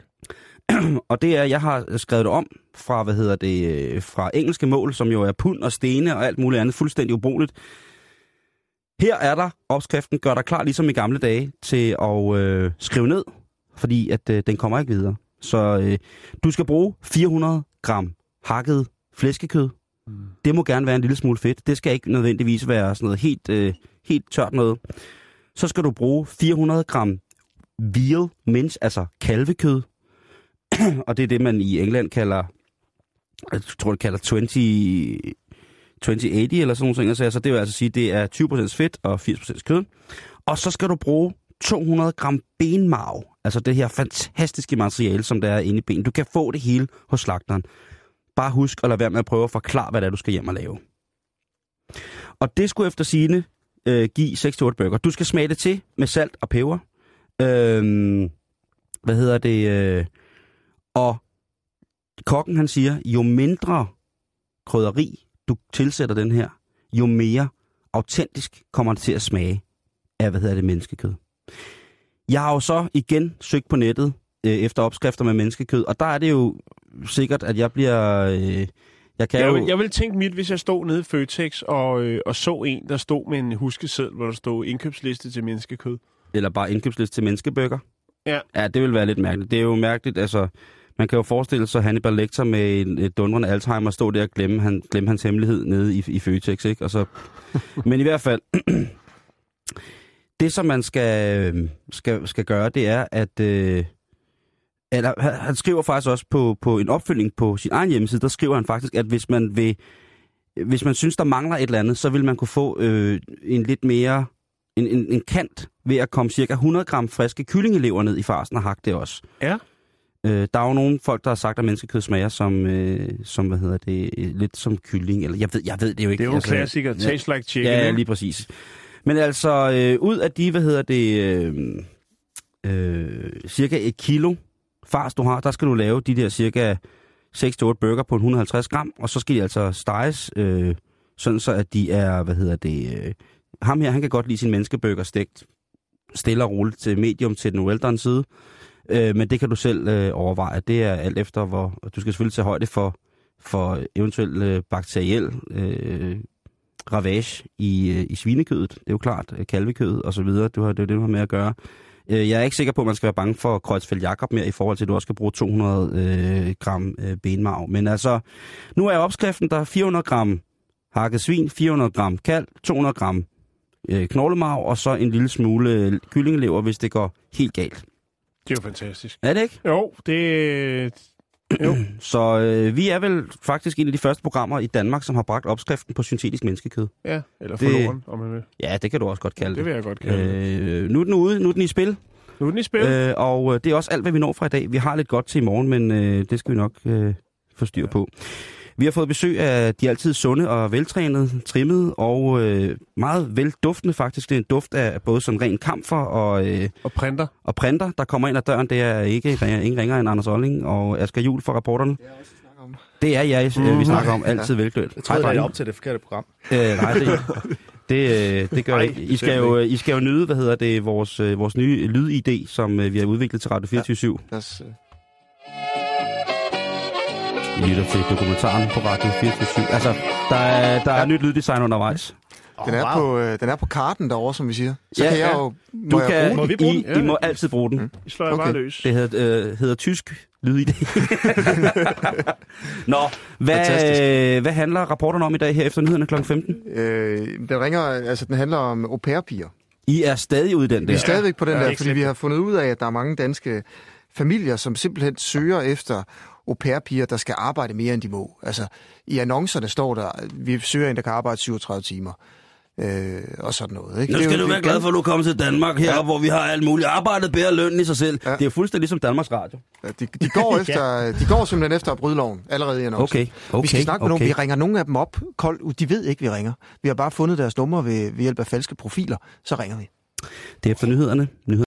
Og det er, jeg har skrevet det om fra, hvad hedder det, øh, fra engelske mål, som jo er pund og stene og alt muligt andet, fuldstændig ubrugeligt. Her er der opskriften, gør dig klar ligesom i gamle dage til at øh, skrive ned, fordi at øh, den kommer ikke videre. Så øh, du skal bruge 400 gram hakket flæskekød. Mm. Det må gerne være en lille smule fedt. Det skal ikke nødvendigvis være sådan noget helt, øh, helt tørt noget. Så skal du bruge 400 gram veal mince, altså kalvekød og det er det, man i England kalder, jeg tror, det kalder 20, 2080 eller sådan noget. Så altså, Så det vil altså sige, det er 20% fedt og 80% kød. Og så skal du bruge 200 gram benmarv, altså det her fantastiske materiale, som der er inde i benet. Du kan få det hele hos slagteren. Bare husk at lade være med at prøve at forklare, hvad det er, du skal hjem og lave. Og det skulle efter sine øh, give 6-8 burger. Du skal smage det til med salt og peber. Øhm, hvad hedder det? Øh, og kokken han siger, jo mindre krydderi du tilsætter den her, jo mere autentisk kommer det til at smage af, hvad hedder det, menneskekød. Jeg har jo så igen søgt på nettet øh, efter opskrifter med menneskekød, og der er det jo sikkert, at jeg bliver... Øh, jeg kan Jeg jo... vil, jeg vil tænke mit, hvis jeg stod nede i Føtex og, øh, og så en, der stod med en huskeseddel, hvor der stod indkøbsliste til menneskekød. Eller bare indkøbsliste til menneskebøger. Ja. Ja, det vil være lidt mærkeligt. Det er jo mærkeligt, altså... Man kan jo forestille sig Hannibal Lecter med en dundrende Alzheimer stå der og glemme, han, glemme hans hemmelighed nede i, i Føtex, ikke? Og så, men i hvert fald, det som man skal, skal, skal gøre, det er, at... Øh, eller, han- han skriver faktisk også på, på en opfølging på sin egen hjemmeside, der skriver han faktisk, at hvis man vil, hvis man synes, der mangler et eller andet, så vil man kunne få øh, en lidt mere, en, en, en kant ved at komme cirka 100 gram friske kyllingelever ned i farsen og hakke det også. Ja. Øh, der er jo nogle folk, der har sagt, at menneskekød smager som, øh, som hvad hedder det, lidt som kylling. Eller jeg ved, jeg ved det jo ikke. Det er jo en klassiker. Taste like chicken. Ja, ja, lige præcis. Men altså, øh, ud af de, hvad hedder det, øh, øh, cirka et kilo fars, du har, der skal du lave de der cirka 6-8 burger på en 150 gram, og så skal de altså steges, øh, sådan så at de er, hvad hedder det, øh, ham her, han kan godt lide sin menneskebøger stegt stille og roligt til medium til den uældre side, øh, men det kan du selv øh, overveje. Det er alt efter, hvor du skal selvfølgelig tage højde for, for eventuel øh, bakteriel øh, ravage i, øh, i svinekødet. Det er jo klart, øh, kalvekødet og så videre. Du har, det er jo det, du har med at gøre. Øh, jeg er ikke sikker på, at man skal være bange for Kreuzfeldt Jakob mere, i forhold til, at du også skal bruge 200 øh, gram øh, benmarv. Men altså, nu er opskriften der 400 gram hakket svin, 400 gram kalv, 200 gram øh, knoglemarv, og så en lille smule øh, kyllingelever, hvis det går helt galt. Det er jo fantastisk. Er det ikke? Jo, det... Jo. Så øh, vi er vel faktisk en af de første programmer i Danmark, som har bragt opskriften på syntetisk menneskekød. Ja, eller Det- forloren, om man vil. Ja, det kan du også godt kalde Det det. vil jeg godt kalde det. Øh, nu er den ude, nu er den i spil, Nu er den i spil. øh, og øh, det er også alt, hvad vi når fra i dag. Vi har lidt godt til i morgen, men øh, det skal vi nok øh, få styr på. Vi har fået besøg af de altid sunde og veltrænede, trimmede og øh, meget velduftende faktisk. Det er en duft af både sådan ren kamfer og, øh, Og printer. og printer, der kommer ind ad døren. Det er ikke ingen ringer end Anders Olling og Asger Jul for rapporterne. Det er jeg, øh, vi snakker om. Altid velklædt. Jeg troede, det op til det forkerte program. Øh, nej, det, det, øh, det gør jeg ikke. I skal, jo, I skal jo nyde, hvad hedder det, vores, øh, vores nye lyd-ID, som øh, vi har udviklet til Radio 24 Lad os, øh, lytter til dokumentaren på Radio 24 Altså, der er, der er nyt lyddesign undervejs. Den er, wow. på, øh, den er på karten derovre, som vi siger. Så Ja, kan jeg ja. jo... Må Du jeg kan, bruge den? vi bruge I, den? Ja, I må ja. altid bruge den. I slår jeg Okay. bare løs. Det hedder, øh, hedder tysk lyd Nå, hvad, Fantastisk. hvad handler rapporterne om i dag her efter nyhederne kl. 15? Øh, den, ringer, altså, den handler om au pair-piger. I er stadig ude i den Vi der. er stadigvæk på den Ja, der, fordi vi har fundet ud af, at der er mange danske familier, som simpelthen søger efter au pair-piger, der skal arbejde mere, end de må. Altså, i annoncerne står der, vi søger en, der kan arbejde 37 timer. Øh, og sådan noget. Ikke? Nu Det skal jo- du være glad for, at du kommer til Danmark her, ja. hvor vi har alt muligt arbejdet bedre løn i sig selv. Ja. Ja. Det er fuldstændig ligesom Danmarks Radio. Ja, De, de, går efter, de går simpelthen efter at bryde loven allerede i annoncen. Okay, okay, vi skal snakke med okay. nogen. Vi ringer nogle af dem op koldt. De ved ikke, vi ringer. Vi har bare fundet deres numre ved, ved hjælp af falske profiler. Så ringer vi. Det er efter nyhederne. Nyheder